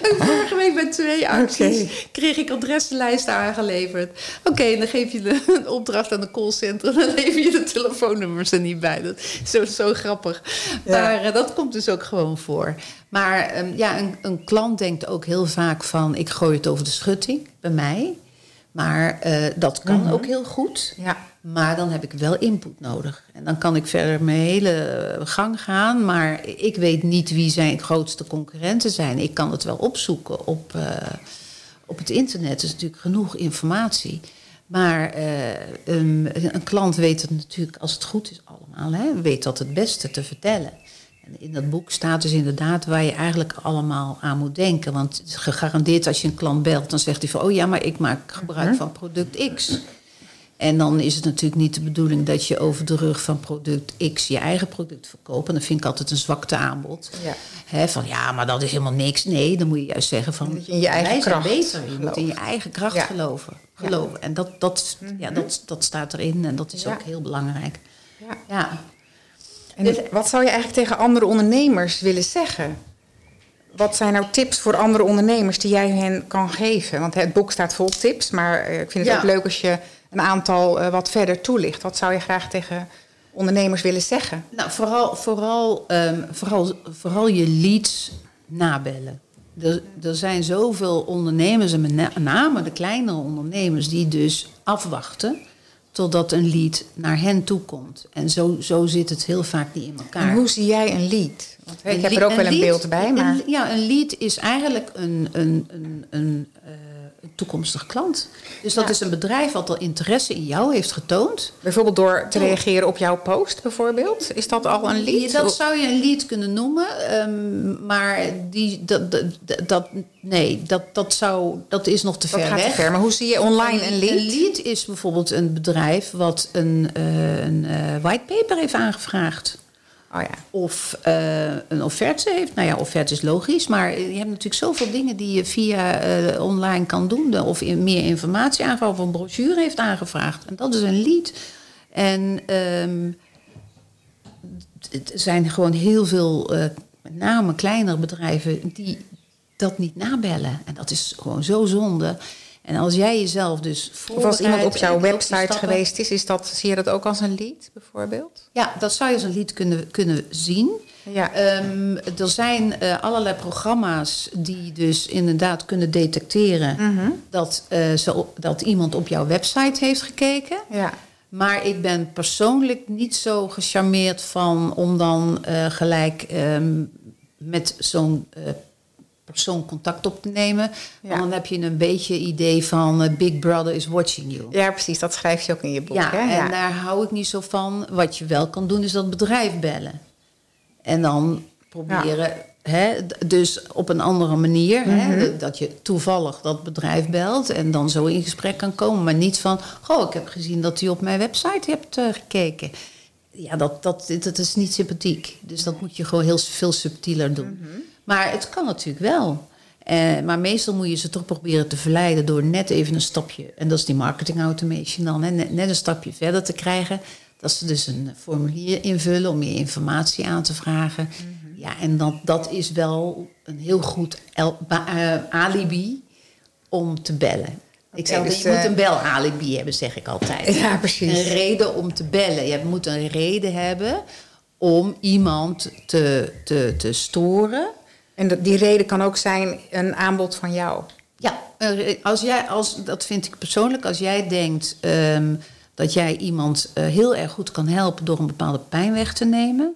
Speaker 2: En Vorige week bij twee acties kreeg ik adreslijsten aangeleverd. Oké, dan geef je de, een opdracht aan de callcenter, dan lever je de telefoonnummers er niet bij. Dat is zo, zo grappig.
Speaker 1: Ja.
Speaker 2: Maar eh, dat komt dus ook gewoon voor. Maar ehm, ja, een, een klant denkt ook heel vaak van, ik gooi het over de schutting bij mij. Maar eh, dat kan
Speaker 1: Mhm.
Speaker 2: ook heel goed.
Speaker 1: Ja.
Speaker 2: Maar dan heb ik wel input nodig. En dan kan ik verder mijn hele gang gaan. Maar ik weet niet wie zijn grootste concurrenten zijn. Ik kan het wel opzoeken op, uh, op het internet. Er is natuurlijk genoeg informatie. Maar uh, um, een klant weet het natuurlijk, als het goed is allemaal, hè, weet dat het beste te vertellen. En in dat boek staat dus inderdaad waar je eigenlijk allemaal aan moet denken. Want het is gegarandeerd als je een klant belt, dan zegt hij van... oh ja, maar ik maak gebruik van product X. En dan is het natuurlijk niet de bedoeling dat je over de rug van product X je eigen product verkoopt. En dat vind ik altijd een zwakte aanbod. Ja. van ja, maar dat is helemaal niks. Nee, dan moet je juist zeggen van
Speaker 1: in je eigen kracht.
Speaker 2: beter. Je moet in je eigen kracht geloven. geloven. En dat, dat, ja, mhm. dat, dat staat erin en dat is ook heel belangrijk. Ja. ja.
Speaker 1: En dus- wat zou je eigenlijk tegen andere ondernemers willen zeggen? Wat zijn nou tips voor andere ondernemers die jij hen kan geven? Want het boek staat vol tips, maar eh, ik vind het ook leuk als je een aantal uh, wat verder toelicht. Wat zou je graag tegen ondernemers willen zeggen?
Speaker 2: Nou, vooral, vooral, um, vooral, vooral je leads nabellen. Er, er zijn zoveel ondernemers, en met name de kleinere ondernemers, die dus afwachten totdat een lead naar hen toe komt. En zo, zo zit het heel vaak niet in elkaar.
Speaker 1: En hoe zie jij een lead? Want, ik heb er ook wel een beeld bij. Maar...
Speaker 2: Een, ja, een lead is eigenlijk een, een, een, een uh, toekomstig klant. Dus dat is een bedrijf wat al interesse in jou heeft getoond.
Speaker 1: Bijvoorbeeld door te reageren op jouw post bijvoorbeeld? Is dat al een lead?
Speaker 2: Dat zou je een lead kunnen noemen. Um, maar die, dat, dat, dat, nee, dat, dat, zou, dat is nog te ver
Speaker 1: gaat
Speaker 2: weg.
Speaker 1: Te ver. Maar hoe zie je online een, lead?
Speaker 2: Een lead is bijvoorbeeld een bedrijf wat een, uh, een uh, whitepaper heeft aangevraagd.
Speaker 1: Oh ja.
Speaker 2: Of uh, een offerte heeft. Nou ja, offerte is logisch. Maar je hebt natuurlijk zoveel dingen die je via uh, online kan doen. Of meer informatie aanvragen. Of een brochure heeft aangevraagd. En dat is een lead. En um, het zijn gewoon heel veel, uh, met name kleinere bedrijven, die dat niet nabellen. En dat is gewoon zo zonde. En als jij jezelf dus
Speaker 1: Of als iemand op jouw website geweest is, is dat, zie je dat ook als een lead bijvoorbeeld?
Speaker 2: Ja, dat zou je als een lead kunnen, kunnen zien. Ja. Um, er zijn uh, allerlei programma's die dus inderdaad kunnen detecteren mm -hmm. dat, uh, zo, dat iemand op jouw website heeft gekeken. Ja. Maar ik ben persoonlijk niet zo gecharmeerd van om dan uh, gelijk um, met zo'n persoon contact op te nemen. Want dan heb je een beetje idee van uh, Big Brother is watching you.
Speaker 1: Ja, precies. Dat schrijf je ook in je boek.
Speaker 2: Ja,
Speaker 1: hè?
Speaker 2: en ja. daar hou ik niet zo van. Wat je wel kan doen is dat bedrijf bellen. En dan proberen... Hè, dus op een andere manier. Mm -hmm. hè,
Speaker 1: Mhm.
Speaker 2: dat je toevallig dat bedrijf belt en dan zo in gesprek kan komen. Maar niet van, goh, ik heb gezien dat u op mijn website hebt uh, gekeken. Ja, dat, dat, dat is niet sympathiek. Dus dat moet je gewoon heel veel subtieler doen. Mm -hmm. Maar het kan natuurlijk wel. Uh, maar meestal moet je ze toch proberen te verleiden door net even een stapje, en dat is die marketing automation dan, hè, net, net een stapje verder te krijgen. Dat ze dus een formulier invullen om meer informatie aan te vragen. Mm -hmm. Ja, en dat, dat is wel een heel goed el, uh, alibi om te bellen. Ik zou dus, je moet een belalibi hebben, zeg ik altijd.
Speaker 1: Ja, precies.
Speaker 2: Een reden om te bellen. Je moet een reden hebben om iemand te, te, te storen.
Speaker 1: En die reden kan ook zijn een aanbod van jou.
Speaker 2: Ja, als jij, als, dat vind ik persoonlijk. Als jij denkt um, dat jij iemand uh, heel erg goed kan helpen door een bepaalde pijn weg te nemen.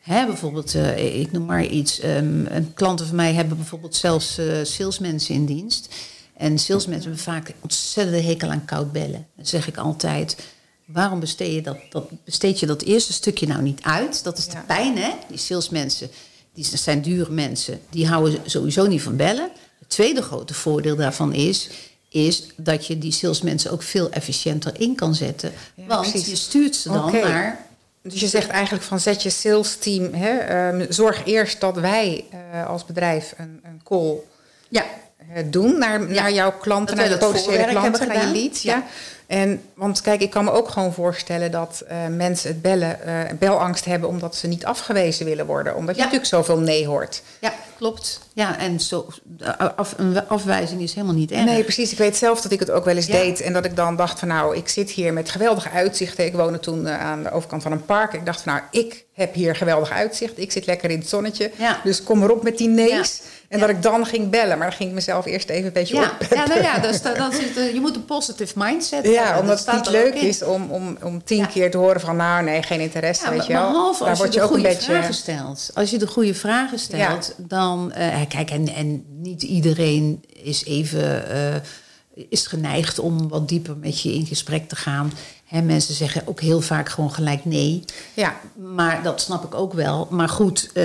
Speaker 2: Hè, bijvoorbeeld, uh, ik noem maar iets. Um, klanten van mij hebben bijvoorbeeld zelfs uh, salesmensen in dienst. En salesmensen hebben vaak ontzettende hekel aan koud bellen. Dan zeg ik altijd, waarom besteed je dat, dat, besteed je dat eerste stukje nou niet uit? Dat is de pijn, hè? Die salesmensen, die zijn dure mensen. Die houden sowieso niet van bellen. Het tweede grote voordeel daarvan is... is dat je die salesmensen ook veel efficiënter in kan zetten. Ja, want precies. je stuurt ze dan okay. naar...
Speaker 1: Dus je zegt eigenlijk van zet je sales team... Hè, um, zorg eerst dat wij uh, als bedrijf een, een call... Ja doen naar, ja. naar jouw klanten, naar de potentiële klanten, naar je leads. Ja. ja. En, want kijk, ik kan me ook gewoon voorstellen dat uh, mensen het bellen, uh, belangst hebben omdat ze niet afgewezen willen worden. Omdat je natuurlijk zoveel nee hoort.
Speaker 2: Ja, klopt. Ja, en zo, af, een afwijzing is helemaal niet erg.
Speaker 1: Nee, precies. Ik weet zelf dat ik het ook wel eens deed. En dat ik dan dacht van nou, ik zit hier met geweldige uitzichten. Ik woonde toen uh, aan de overkant van een park. Ik dacht van nou, ik heb hier geweldig uitzicht. Ik zit lekker in het zonnetje. Dus kom erop met die nee's. En dat ik dan ging bellen, maar dan ging ik mezelf eerst even een beetje
Speaker 2: Ja,
Speaker 1: op.
Speaker 2: ja, nou ja dus [LAUGHS] zit, er- je moet een positive mindset
Speaker 1: Ja,
Speaker 2: hebben.
Speaker 1: omdat
Speaker 2: Dat
Speaker 1: het niet leuk is om, om, om tien
Speaker 2: Ja.
Speaker 1: keer te horen van nou nee, geen interesse,
Speaker 2: Ja,
Speaker 1: weet
Speaker 2: maar
Speaker 1: je wel.
Speaker 2: behalve
Speaker 1: Daar
Speaker 2: als
Speaker 1: word
Speaker 2: je de
Speaker 1: ook een
Speaker 2: goede
Speaker 1: beetje.
Speaker 2: vragen stelt. Als je de goede vragen stelt, dan... eh, kijk, en, en niet iedereen is even... eh, is geneigd om wat dieper met je in gesprek te gaan. Hè, mensen zeggen ook heel vaak gewoon gelijk nee.
Speaker 1: Ja,
Speaker 2: Maar dat snap ik ook wel. Maar goed, eh,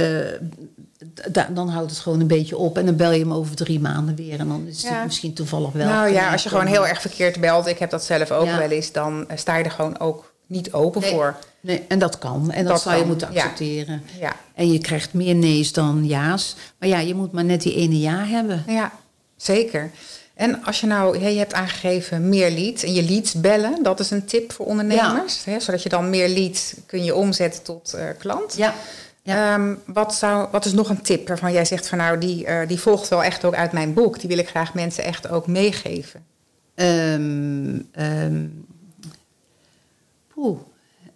Speaker 2: da- dan houdt het gewoon een beetje op. En dan bel je hem over drie maanden weer. En dan is het
Speaker 1: Ja.
Speaker 2: misschien toevallig wel.
Speaker 1: nou ja, als je gewoon heel erg verkeerd belt, ik heb dat zelf ook
Speaker 2: Ja.
Speaker 1: wel eens, dan eh, sta je er gewoon ook niet open
Speaker 2: Nee.
Speaker 1: voor.
Speaker 2: Nee, en dat kan. En dat,
Speaker 1: Dat
Speaker 2: zou je moeten accepteren.
Speaker 1: Ja.
Speaker 2: En je krijgt meer nee's dan ja's. Maar ja, je moet maar net die ene ja hebben.
Speaker 1: Ja, zeker. En als je nou, je hebt aangegeven meer leads en je leads bellen, dat is een tip voor ondernemers. Hè, zodat je dan meer leads kun je omzetten tot eh, klant.
Speaker 2: Ja. Ja.
Speaker 1: Ehm, wat, zou, wat is nog een tip waarvan jij zegt van nou, die, eh, die volgt wel echt ook uit mijn boek. Die wil ik graag mensen echt ook meegeven.
Speaker 2: Poeh.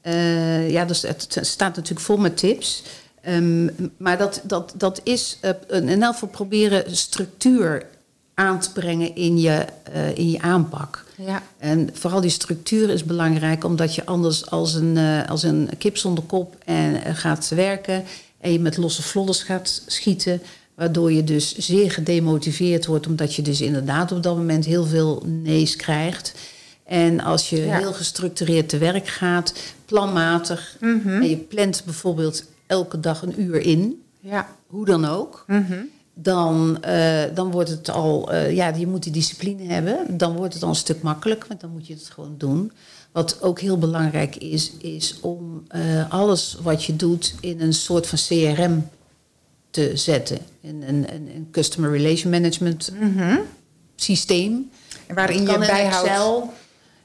Speaker 2: Eh, ja, dus het het staat natuurlijk vol met tips. Maar dat, dat, dat is eh, in elk geval proberen structuur aan te brengen in je, eh, in je aanpak.
Speaker 1: Ja.
Speaker 2: En vooral die structuur is belangrijk, omdat je anders als een, eh, als een kip zonder kop en, eh, gaat werken en je met losse vlodders gaat schieten. Waardoor je dus zeer gedemotiveerd wordt, omdat je dus inderdaad op dat moment heel veel nee's krijgt. En als je
Speaker 1: Ja.
Speaker 2: heel gestructureerd te werk gaat, planmatig, en je plant bijvoorbeeld elke dag een uur in,
Speaker 1: Ja.
Speaker 2: hoe dan ook, dan, eh, dan wordt het al, eh, ja, je moet die discipline hebben. Dan wordt het al een stuk makkelijker, want dan moet je het gewoon doen. Wat ook heel belangrijk is, is om eh, alles wat je doet in een soort van CRM te zetten. In een, een, een Customer Relation Management systeem.
Speaker 1: En waarin je
Speaker 2: in
Speaker 1: bijhoudt.
Speaker 2: Excel.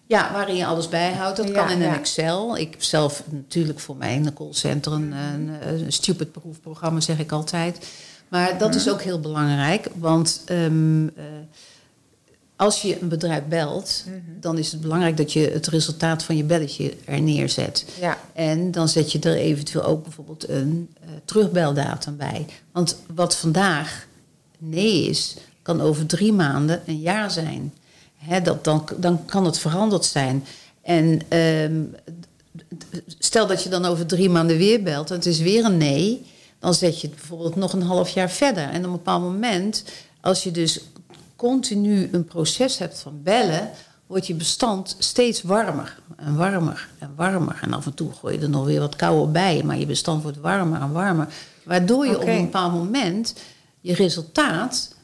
Speaker 2: Ja, waarin je alles bijhoudt. Dat
Speaker 1: Ja,
Speaker 2: kan in een. Excel. Ik heb zelf natuurlijk voor mijn callcenter een, een, een stupid proefprogramma, zeg ik altijd. Maar dat is ook heel belangrijk, want ehm, eh, als je een bedrijf belt, dan is het belangrijk dat je het resultaat van je belletje er neerzet.
Speaker 1: Ja.
Speaker 2: En dan zet je er eventueel ook bijvoorbeeld een eh, terugbeldatum bij. Want wat vandaag nee is, kan over drie maanden een jaar zijn. Hè, dat, dan, dan kan het veranderd zijn. En ehm, stel dat je dan over drie maanden weer belt en het is weer een nee, dan zet je het bijvoorbeeld nog een half jaar verder. En op een bepaald moment, als je dus continu een proces hebt van bellen, wordt je bestand steeds warmer en warmer en warmer. En af en toe gooi je er nog weer wat kouder bij, maar je bestand wordt warmer en warmer. Waardoor je op een bepaald moment je resultaat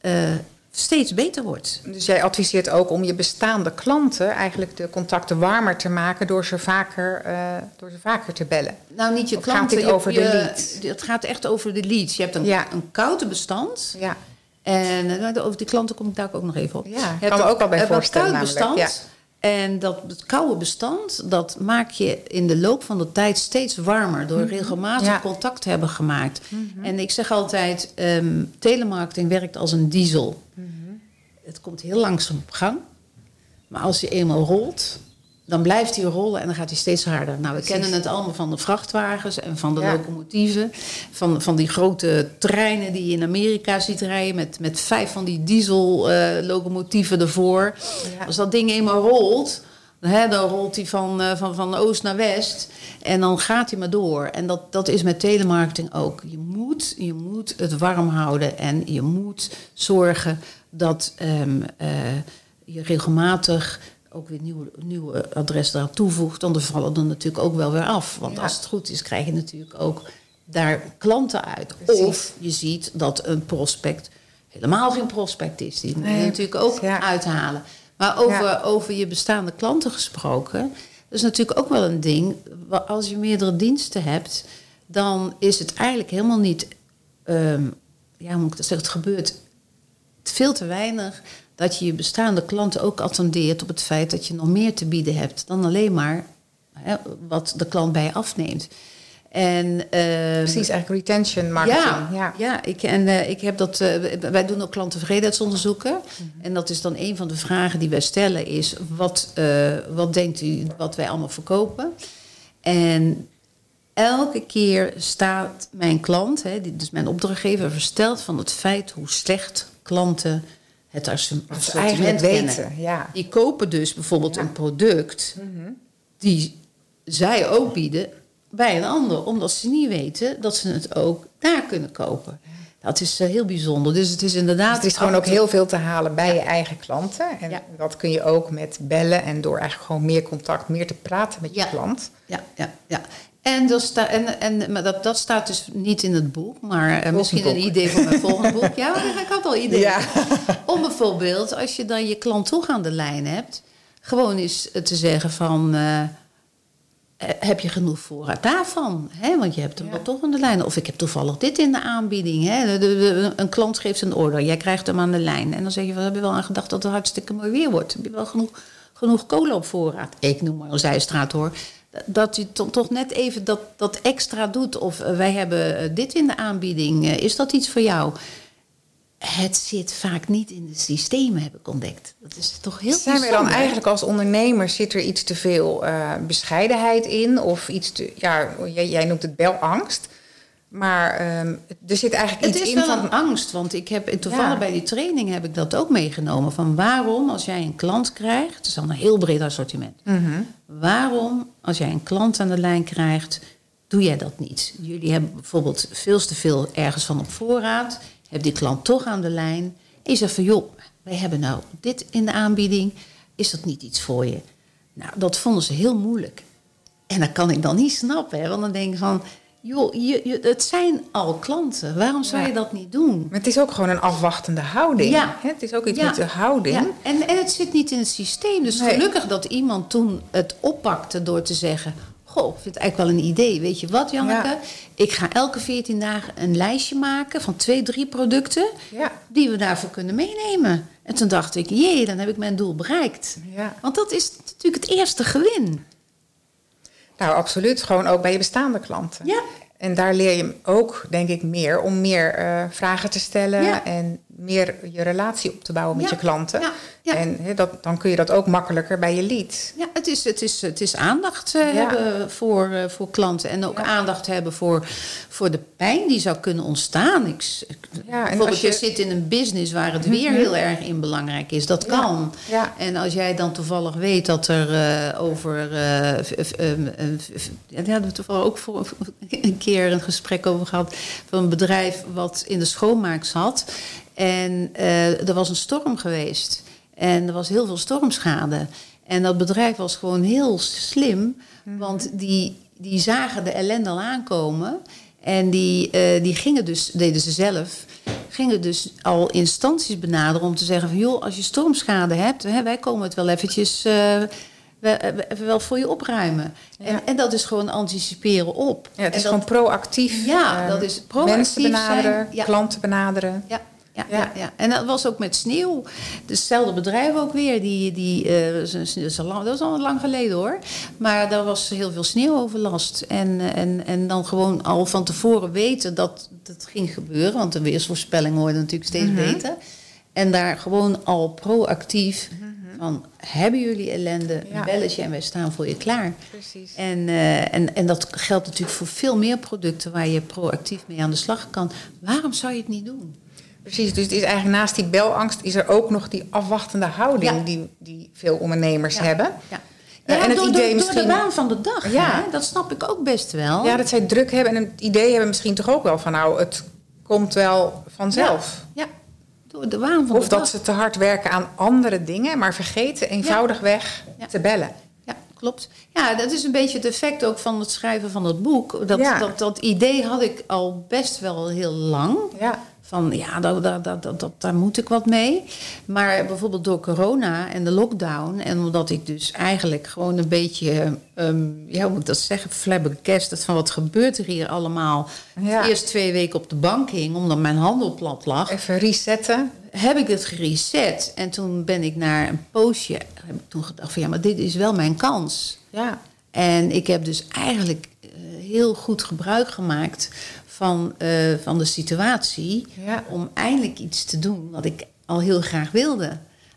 Speaker 2: eh, steeds beter wordt.
Speaker 1: Dus jij adviseert ook om je bestaande klanten eigenlijk de contacten warmer te maken door ze vaker, eh, door ze vaker te bellen.
Speaker 2: Nou, niet je
Speaker 1: Of gaat
Speaker 2: klanten.
Speaker 1: dit
Speaker 2: je-
Speaker 1: over de leads?
Speaker 2: Het gaat echt over de leads. Je hebt een,
Speaker 1: Ja.
Speaker 2: een koude bestand.
Speaker 1: Ja.
Speaker 2: En eh, over die klanten kom ik daar ook nog even op.
Speaker 1: Ja,
Speaker 2: Je
Speaker 1: kan
Speaker 2: hebt
Speaker 1: me ook wel bij
Speaker 2: hebt een
Speaker 1: voorstellen
Speaker 2: koud
Speaker 1: namelijk,
Speaker 2: bestand. En dat het koude bestand, dat maak je in de loop van de tijd steeds warmer door regelmatig
Speaker 1: Ja.
Speaker 2: contact te hebben gemaakt. En ik zeg altijd, ehm, telemarketing werkt als een diesel. Het komt heel langzaam op gang. Maar als hij eenmaal rolt, dan blijft hij rollen en dan gaat hij steeds harder. Nou, we
Speaker 1: Precies.
Speaker 2: kennen het allemaal van de vrachtwagens en van de
Speaker 1: Ja.
Speaker 2: locomotieven. Van, van die grote treinen die je in Amerika ziet rijden met, met vijf van die diesellocomotieven ervoor.
Speaker 1: Ja.
Speaker 2: Als dat ding eenmaal rolt, hè, dan rolt hij van, eh, van, van oost naar west. En dan gaat hij maar door. En dat, dat is met telemarketing ook. Je moet, je moet het warm houden en je moet zorgen dat ehm, eh, je regelmatig ook weer nieuwe, nieuwe adressen eraan toevoegt. Dan vallen er natuurlijk ook wel weer af. Want
Speaker 1: Ja.
Speaker 2: als het goed is, krijg je natuurlijk ook daar klanten uit.
Speaker 1: Precies.
Speaker 2: Of je ziet dat een prospect helemaal geen prospect is. Die moet je
Speaker 1: Nee,
Speaker 2: natuurlijk ook
Speaker 1: ja.
Speaker 2: uithalen. Maar over,
Speaker 1: Ja.
Speaker 2: over je bestaande klanten gesproken, dat is natuurlijk ook wel een ding. Als je meerdere diensten hebt, dan is het eigenlijk helemaal niet. ehm, ja, hoe moet ik dat zeggen? Het gebeurt veel te weinig dat je je bestaande klanten ook attendeert op het feit dat je nog meer te bieden hebt dan alleen maar hè, wat de klant bij je afneemt. En, ehm,
Speaker 1: Precies, eigenlijk retention marketing.
Speaker 2: ja,
Speaker 1: Ja.
Speaker 2: ja. ik, en eh, ik heb dat, eh, wij doen ook klanttevredenheidsonderzoeken. En dat is dan een van de vragen die wij stellen is... wat, eh, wat denkt u wat wij allemaal verkopen? En elke keer staat mijn klant, hè, dus mijn opdrachtgever, versteld van het feit hoe slecht klanten het assortiment kennen.
Speaker 1: weten, ja.
Speaker 2: Die kopen dus bijvoorbeeld
Speaker 1: Ja.
Speaker 2: een product die zij ook bieden bij een ander, omdat ze niet weten dat ze het ook daar kunnen kopen. Dat is eh, heel bijzonder. Dus het is inderdaad.
Speaker 1: Dus het is gewoon ook heel veel te halen bij je eigen klanten. En dat kun je ook met bellen en door eigenlijk gewoon meer contact, meer te praten met je klant.
Speaker 2: Ja, ja, ja. En, dat sta, en, en maar dat, dat staat dus niet in het boek, maar eh, misschien
Speaker 1: boek.
Speaker 2: een idee voor mijn volgende boek. [LAUGHS] Ja, ik had al ideeën.
Speaker 1: Ja.
Speaker 2: Om bijvoorbeeld, als je dan je klant toch aan de lijn hebt, gewoon eens te zeggen van. eh, eh, heb je genoeg voorraad daarvan? Hè? Want je hebt hem
Speaker 1: Ja.
Speaker 2: wel toch aan de lijn. Of ik heb toevallig dit in de aanbieding. Hè? De- de- de- een klant geeft een order, jij krijgt hem aan de lijn. En dan zeg je, van, heb je wel aan gedacht dat het hartstikke mooi weer wordt? Heb je wel genoeg, genoeg kolen op voorraad? Ik noem maar een zijstraat hoor. Dat to- toch net even dat, dat extra doet. Of eh, wij hebben eh, dit in de aanbieding. Eh, Is dat iets voor jou? Het zit vaak niet in de systemen, heb ik ontdekt. Dat is toch heel
Speaker 1: Zijn we dan eigenlijk als ondernemer, zit er iets te veel bescheidenheid in? Of iets te, ja, jij, jij noemt het belangst. Maar ehm, er zit eigenlijk
Speaker 2: Het
Speaker 1: iets
Speaker 2: is
Speaker 1: in
Speaker 2: wel
Speaker 1: van...
Speaker 2: een angst, want ik heb toevallig
Speaker 1: Ja.
Speaker 2: bij die training heb ik dat ook meegenomen. Van waarom, als jij een klant krijgt, het is al een heel breed assortiment.
Speaker 1: Mhm.
Speaker 2: Waarom, als jij een klant aan de lijn krijgt, doe jij dat niet? Jullie hebben bijvoorbeeld veel te veel ergens van op voorraad. Heb die klant toch aan de lijn. En je zegt van, joh, wij hebben nou dit in de aanbieding. Is dat niet iets voor je? Nou, dat vonden ze heel moeilijk. En dat kan ik dan niet snappen, hè? want dan denk ik van... joh, je, je, het zijn al klanten. Waarom zou
Speaker 1: Ja.
Speaker 2: je dat niet doen?
Speaker 1: Maar het is ook gewoon een afwachtende houding.
Speaker 2: Ja.
Speaker 1: Het is ook iets
Speaker 2: Ja.
Speaker 1: met de houding.
Speaker 2: Ja, en, en het zit niet in het systeem. Dus
Speaker 1: Nee.
Speaker 2: gelukkig dat iemand toen het oppakte door te zeggen... Goh, ik vind het eigenlijk wel een idee. Weet je wat, Janneke?
Speaker 1: Ja.
Speaker 2: Ik ga elke 14 dagen een lijstje maken van twee, drie producten... Die we daarvoor kunnen meenemen. En toen dacht ik, jee, dan heb ik mijn doel bereikt.
Speaker 1: Ja.
Speaker 2: Want dat is natuurlijk het eerste gewin.
Speaker 1: Nou, absoluut. Gewoon ook bij je bestaande klanten.
Speaker 2: Ja.
Speaker 1: En daar leer je ook, denk ik, meer om meer eh, vragen te stellen
Speaker 2: Ja.
Speaker 1: en meer je relatie op te bouwen met
Speaker 2: Ja.
Speaker 1: je klanten.
Speaker 2: Ja. Ja.
Speaker 1: En dat, dan kun je dat ook makkelijker bij je lead.
Speaker 2: Ja, het is, het is, het is aandacht eh, hebben voor, eh, voor klanten. En ook aandacht hebben voor, voor de pijn die zou kunnen ontstaan. Ik, bijvoorbeeld, je...
Speaker 1: je- Mhm.
Speaker 2: zit in een business waar het weer heel erg in belangrijk is. Dat kan.
Speaker 1: Ja.
Speaker 2: En als jij dan toevallig weet dat er eh, over... eh, ehm, eh, v- ja, we toevallig ook voor [LAUGHS] een keer een gesprek over gehad... van een bedrijf wat in de schoonmaak zat. En eh, er was een storm geweest. En er was heel veel stormschade. En dat bedrijf was gewoon heel slim. Want die, die zagen de ellende al aankomen. En die, eh, die gingen dus, deden ze zelf, gingen dus al instanties benaderen om te zeggen van joh, als je stormschade hebt, hè, wij komen het wel eventjes eh, we- we- wel voor je opruimen. En,
Speaker 1: Ja.
Speaker 2: en dat is gewoon anticiperen op.
Speaker 1: Ja, het is
Speaker 2: dat-
Speaker 1: gewoon proactief.
Speaker 2: Ja,
Speaker 1: eh,
Speaker 2: dat is proactief
Speaker 1: Mensen benaderen,
Speaker 2: zijn. Ja.
Speaker 1: klanten benaderen.
Speaker 2: Ja, ja,
Speaker 1: Ja.
Speaker 2: ja. En dat was ook met sneeuw. Hetzelfde bedrijf ook weer. Die, die, eh, dat dat is al lang- dat geleden hoor. Maar daar was heel veel sneeuwoverlast. En, en, en dan gewoon al van tevoren weten dat het ging gebeuren. Want de weersvoorspelling wordt natuurlijk steeds beter. En daar gewoon al proactief van... hebben jullie ellende,
Speaker 1: Ja.
Speaker 2: belletje en wij staan voor je klaar.
Speaker 1: Precies.
Speaker 2: En, eh, en, en dat geldt natuurlijk voor veel meer producten... waar je proactief mee aan de slag kan. Waarom zou je het niet doen?
Speaker 1: Precies, dus het is eigenlijk naast die belangst is er ook nog die afwachtende houding
Speaker 2: Ja.
Speaker 1: die, die veel ondernemers
Speaker 2: Ja.
Speaker 1: hebben.
Speaker 2: Ja.
Speaker 1: Eh,
Speaker 2: Ja,
Speaker 1: en het
Speaker 2: door,
Speaker 1: idee
Speaker 2: door,
Speaker 1: misschien-
Speaker 2: door de waan van de dag.
Speaker 1: Ja.
Speaker 2: Hè? Dat snap ik ook best wel.
Speaker 1: Ja, dat zij druk hebben en het idee hebben misschien toch ook wel van nou, het komt wel vanzelf.
Speaker 2: Ja, ja. door de waan van
Speaker 1: Of
Speaker 2: de
Speaker 1: dat
Speaker 2: dag.
Speaker 1: ze te hard werken aan andere dingen, maar vergeten eenvoudigweg
Speaker 2: Ja.
Speaker 1: te bellen.
Speaker 2: Ja, klopt. Ja, dat is een beetje het effect ook van het schrijven van het boek. Dat, dat, dat idee had ik al best wel heel lang.
Speaker 1: Ja.
Speaker 2: Van ja, daar, daar, daar, daar, moet ik wat mee. Maar bijvoorbeeld door corona en de lockdown. En omdat ik dus eigenlijk gewoon een beetje, ehm, ja, hoe moet ik dat zeggen, flabbergasted van wat gebeurt er hier allemaal.
Speaker 1: Ja.
Speaker 2: Eerst twee weken op de bank hing, omdat mijn handel plat lag.
Speaker 1: Even resetten.
Speaker 2: Heb ik het gereset. En toen ben ik naar een poosje, heb ik toen gedacht van ja, maar dit is wel mijn kans.
Speaker 1: Ja.
Speaker 2: En ik heb dus eigenlijk heel goed gebruik gemaakt van, eh, van de situatie.
Speaker 1: Ja.
Speaker 2: Om eindelijk iets te doen wat ik al heel graag wilde.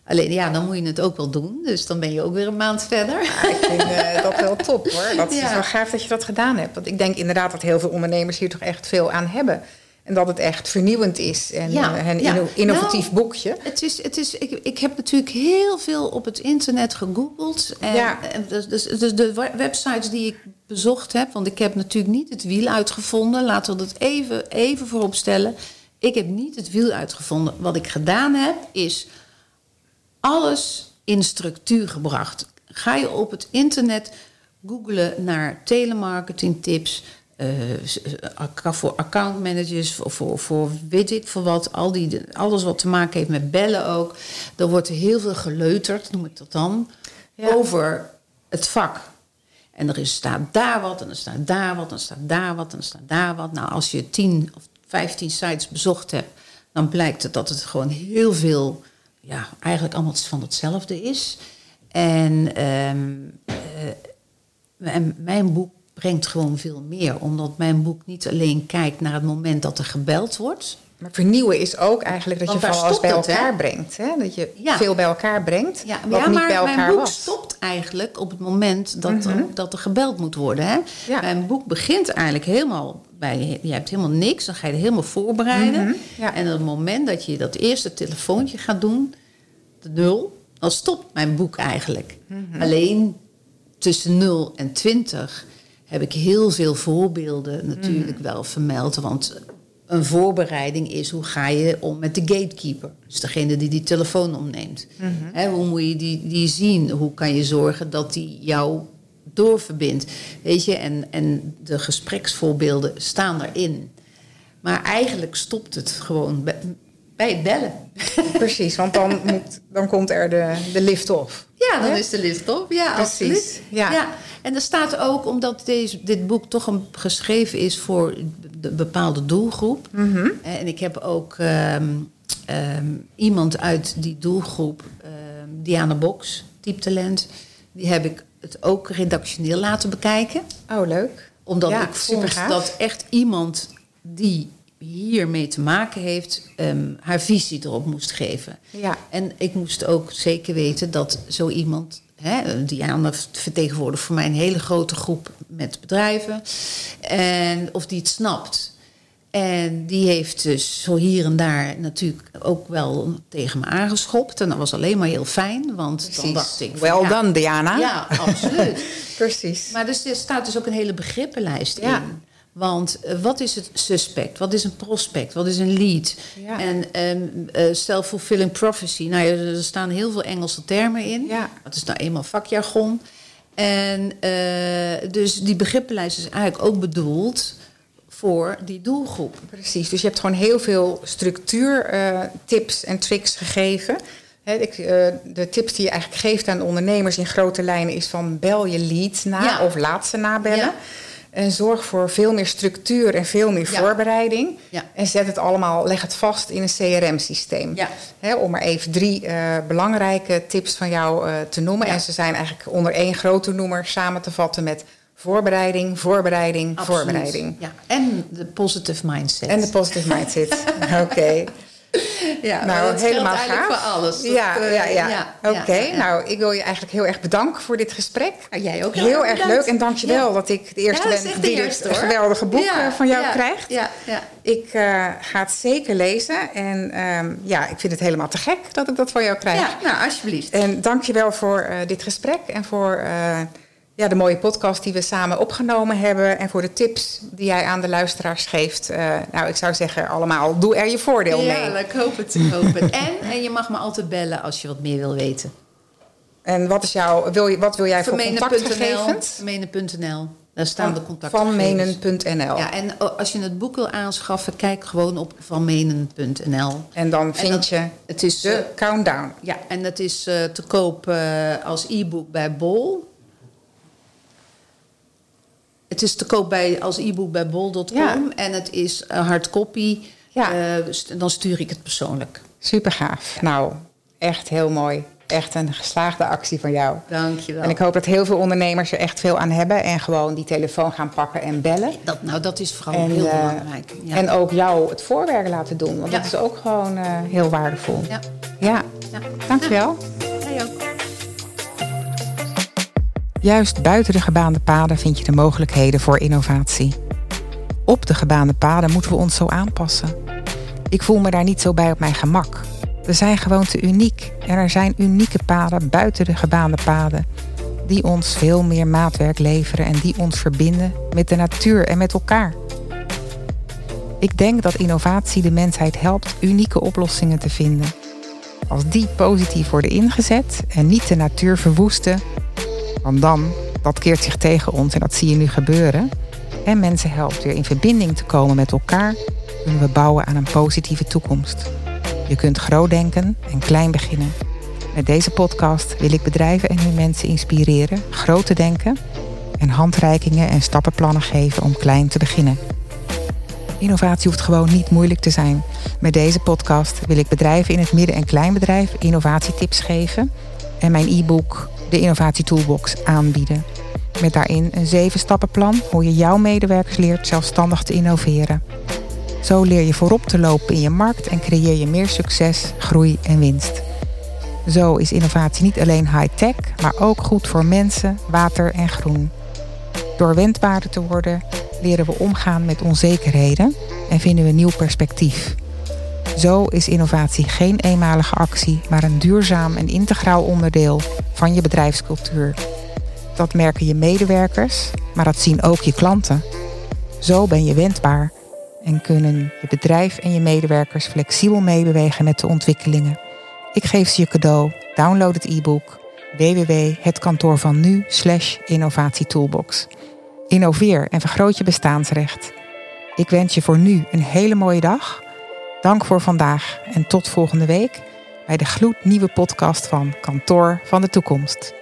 Speaker 2: Alleen ja, dan moet je het ook wel doen. Dus dan ben je ook weer een maand verder.
Speaker 1: Ja, ik vind uh, [LAUGHS] dat wel top hoor. Dat
Speaker 2: Ja.
Speaker 1: is wel gaaf dat je dat gedaan hebt. Want ik denk inderdaad dat heel veel ondernemers hier toch echt veel aan hebben. En dat het echt vernieuwend is. En
Speaker 2: Ja,
Speaker 1: eh, een
Speaker 2: ja.
Speaker 1: innovatief
Speaker 2: Nou,
Speaker 1: boekje.
Speaker 2: Het is, het is, ik, ik heb natuurlijk heel veel op het internet gegoogeld. En,
Speaker 1: Ja.
Speaker 2: en dus, dus, dus de we- websites die ik bezocht heb, want ik heb natuurlijk niet het wiel uitgevonden. Laten we dat even, even voorop stellen. Ik heb niet het wiel uitgevonden. Wat ik gedaan heb, is alles in structuur gebracht. Ga je op het internet googlen naar telemarketing tips. Acca- voor accountmanagers, voor, voor, voor weet ik voor wat. Al die, alles wat te maken heeft met bellen ook. Er wordt heel veel geleuterd, noem ik dat dan.
Speaker 1: Ja.
Speaker 2: Over het vak. En er is, staat daar wat, en er staat daar wat, en er staat daar wat, en er staat daar wat. Nou, als je 10 of 15 sites bezocht hebt, dan blijkt het dat het gewoon heel veel, ja, eigenlijk allemaal van hetzelfde is. En, ehm, eh, en mijn boek brengt gewoon veel meer, omdat mijn boek niet alleen kijkt naar het moment dat er gebeld wordt.
Speaker 1: Maar vernieuwen is ook eigenlijk dat
Speaker 2: Want
Speaker 1: je van alles bij
Speaker 2: stopt het, hè?
Speaker 1: elkaar brengt. Hè? Dat je
Speaker 2: Ja.
Speaker 1: veel bij elkaar brengt.
Speaker 2: Ja,
Speaker 1: wat
Speaker 2: ja
Speaker 1: niet
Speaker 2: maar
Speaker 1: bij
Speaker 2: mijn
Speaker 1: elkaar
Speaker 2: boek
Speaker 1: was.
Speaker 2: stopt eigenlijk op het moment dat, er, dat er gebeld moet worden. Hè?
Speaker 1: Ja.
Speaker 2: Mijn boek begint eigenlijk helemaal bij... Je hebt helemaal niks, dan ga je er helemaal voorbereiden.
Speaker 1: Mhm, ja.
Speaker 2: En op het moment dat je dat eerste telefoontje gaat doen, de nul... dan stopt mijn boek eigenlijk.
Speaker 1: Mhm.
Speaker 2: Alleen tussen 0 en 20 heb ik heel veel voorbeelden natuurlijk
Speaker 1: Mhm.
Speaker 2: wel vermeld. Want een voorbereiding is hoe ga je om met de gatekeeper. Dus degene die die telefoon opneemt.
Speaker 1: Mhm.
Speaker 2: Hoe moet je die, die zien? Hoe kan je zorgen dat die jou doorverbindt? Weet je, en, en de gespreksvoorbeelden staan erin. Maar eigenlijk stopt het gewoon bij, bij het bellen.
Speaker 1: Precies, want dan, [LAUGHS] moet, dan komt er de, de lift off.
Speaker 2: Ja, dan is de lift op. Ja,
Speaker 1: Precies,
Speaker 2: absoluut.
Speaker 1: ja.
Speaker 2: En er staat ook, omdat deze, dit boek toch een, geschreven is voor de bepaalde doelgroep.
Speaker 1: Mhm.
Speaker 2: En ik heb ook ehm, ehm, iemand uit die doelgroep, ehm, Diana Box, Dieptalent, die heb ik het ook redactioneel laten bekijken.
Speaker 1: Oh, leuk.
Speaker 2: Omdat
Speaker 1: Ja,
Speaker 2: ik vond dat echt iemand die hiermee te maken heeft, ehm, haar visie erop moest geven.
Speaker 1: Ja.
Speaker 2: En ik moest ook zeker weten dat zo iemand, hè, Diana vertegenwoordigt voor mij een hele grote groep met bedrijven, en of die het snapt. En die heeft dus zo hier en daar natuurlijk ook wel tegen me aangeschopt. En dat was alleen maar heel fijn, want dan dacht ik... ja,
Speaker 1: done, Diana.
Speaker 2: Ja, absoluut. [LAUGHS]
Speaker 1: Precies.
Speaker 2: Maar dus, er staat dus ook een hele begrippenlijst
Speaker 1: Ja.
Speaker 2: in. Want eh, wat is het suspect? Wat is een prospect? Wat is een lead?
Speaker 1: Ja.
Speaker 2: En ehm, eh, self-fulfilling prophecy. Nou ja, er staan heel veel Engelse termen in.
Speaker 1: Ja.
Speaker 2: Dat is nou eenmaal vakjargon. En eh, dus die begrippenlijst is eigenlijk ook bedoeld voor die doelgroep.
Speaker 1: Precies, dus je hebt gewoon heel veel structuur, eh, tips en tricks gegeven. Ik, de tips die je eigenlijk geeft aan de ondernemers in grote lijnen is van bel je lead na
Speaker 2: Ja.
Speaker 1: of laat ze nabellen.
Speaker 2: Ja.
Speaker 1: En zorg voor veel meer structuur en veel meer
Speaker 2: Ja.
Speaker 1: voorbereiding.
Speaker 2: Ja.
Speaker 1: En zet het allemaal, leg het vast in een CRM-systeem.
Speaker 2: Ja.
Speaker 1: Om maar even drie eh, belangrijke tips van jou eh, te noemen. En ze zijn eigenlijk onder één grote noemer samen te vatten met voorbereiding, voorbereiding,
Speaker 2: Absoluut.
Speaker 1: voorbereiding.
Speaker 2: Ja. En de positive mindset.
Speaker 1: En de positive mindset. [LAUGHS] Oké. [LAUGHS]
Speaker 2: ja,
Speaker 1: Nou,
Speaker 2: dat
Speaker 1: helemaal gaaf.
Speaker 2: voor alles. Dat,
Speaker 1: ja,
Speaker 2: eh,
Speaker 1: ja, ja,
Speaker 2: ja,
Speaker 1: Oké,
Speaker 2: ja.
Speaker 1: nou, ik wil je eigenlijk heel erg bedanken voor dit gesprek.
Speaker 2: Ah, jij ook
Speaker 1: Heel erg
Speaker 2: bedankt.
Speaker 1: leuk en dankjewel dat ik de eerste ben
Speaker 2: de
Speaker 1: die
Speaker 2: eerste,
Speaker 1: dit
Speaker 2: hoor.
Speaker 1: geweldige boek eh, van jou krijgt.
Speaker 2: Ja, ja.
Speaker 1: Ik eh, ga het zeker lezen en ehm, ja, ik vind het helemaal te gek dat ik dat van jou krijg.
Speaker 2: ja, nou, alsjeblieft.
Speaker 1: En dankjewel voor dit gesprek en voor ja, de mooie podcast die we samen opgenomen hebben. En voor de tips die jij aan de luisteraars geeft. Eh, nou, ik zou zeggen allemaal, doe er je voordeel
Speaker 2: Ja,
Speaker 1: mee.
Speaker 2: ik hoop het. Ik hoop het. [LAUGHS] En, en je mag me altijd bellen als je wat meer wil weten.
Speaker 1: En wat, is jouw, wil je, wat wil jij voor contactgegevens?
Speaker 2: Vermenen.nl. Daar staan de contactgegevens.
Speaker 1: Vanmenen.nl.
Speaker 2: Ja, en als je het boek wil aanschaffen, kijk gewoon op vanmenen.nl.
Speaker 1: En dan
Speaker 2: En
Speaker 1: vind
Speaker 2: dat-
Speaker 1: je
Speaker 2: Het is,
Speaker 1: de
Speaker 2: eh,
Speaker 1: countdown.
Speaker 2: ja, en dat is eh, te koop als e-book bij Bol. Het is te koop bij, als e-book bij bol.com.
Speaker 1: Ja.
Speaker 2: En het is uh, hardcopy.
Speaker 1: Ja.
Speaker 2: Eh, st- dan stuur ik het persoonlijk.
Speaker 1: Super gaaf. Nou, echt heel mooi. Echt een geslaagde actie van jou.
Speaker 2: Dankjewel.
Speaker 1: En ik hoop dat heel veel ondernemers er echt veel aan hebben. En gewoon die telefoon gaan pakken en bellen.
Speaker 2: dat, nou, dat is vooral
Speaker 1: En,
Speaker 2: heel
Speaker 1: eh,
Speaker 2: belangrijk. Ja.
Speaker 1: En ook jou het voorwerk laten doen. Want dat is ook gewoon eh, heel waardevol.
Speaker 2: Ja.
Speaker 1: ja. Ja. Dankjewel.
Speaker 2: Jij
Speaker 1: Juist buiten de gebaande paden vind je de mogelijkheden voor innovatie. Op de gebaande paden moeten we ons zo aanpassen. Ik voel me daar niet zo bij op mijn gemak. We zijn gewoon te uniek en er zijn unieke paden buiten de gebaande paden die ons veel meer maatwerk leveren en die ons verbinden met de natuur en met elkaar. Ik denk dat innovatie de mensheid helpt unieke oplossingen te vinden. Als die positief worden ingezet en niet de natuur verwoesten, want dan, dat keert zich tegen ons en dat zie je nu gebeuren, en mensen helpt weer in verbinding te komen met elkaar, kunnen we bouwen aan een positieve toekomst. Je kunt groot denken en klein beginnen. Met deze podcast wil ik bedrijven en hun mensen inspireren groot te denken en handreikingen en stappenplannen geven om klein te beginnen. Innovatie hoeft gewoon niet moeilijk te zijn. Met deze podcast wil ik bedrijven in het midden- en kleinbedrijf innovatietips geven en mijn e-book, de Innovatie Toolbox, aanbieden. Met daarin een zeven stappenplan hoe je jouw medewerkers leert zelfstandig te innoveren. Zo leer je voorop te lopen in je markt en creëer je meer succes, groei en winst. Zo is innovatie niet alleen high-tech, maar ook goed voor mensen, water en groen. Door wendbaarder te worden, leren we omgaan met onzekerheden en vinden we nieuw perspectief. Zo is innovatie geen eenmalige actie, maar een duurzaam en integraal onderdeel van je bedrijfscultuur. Dat merken je medewerkers, maar dat zien ook je klanten. Zo ben je wendbaar en kunnen je bedrijf en je medewerkers flexibel meebewegen met de ontwikkelingen. Ik geef ze je cadeau. Download het e-book www.hetkantoorvannu innovatietoolbox. Innoveer en vergroot je bestaansrecht. Ik wens je voor nu een hele mooie dag. Dank voor vandaag en tot volgende week bij de gloednieuwe podcast van Kantoor van de Toekomst.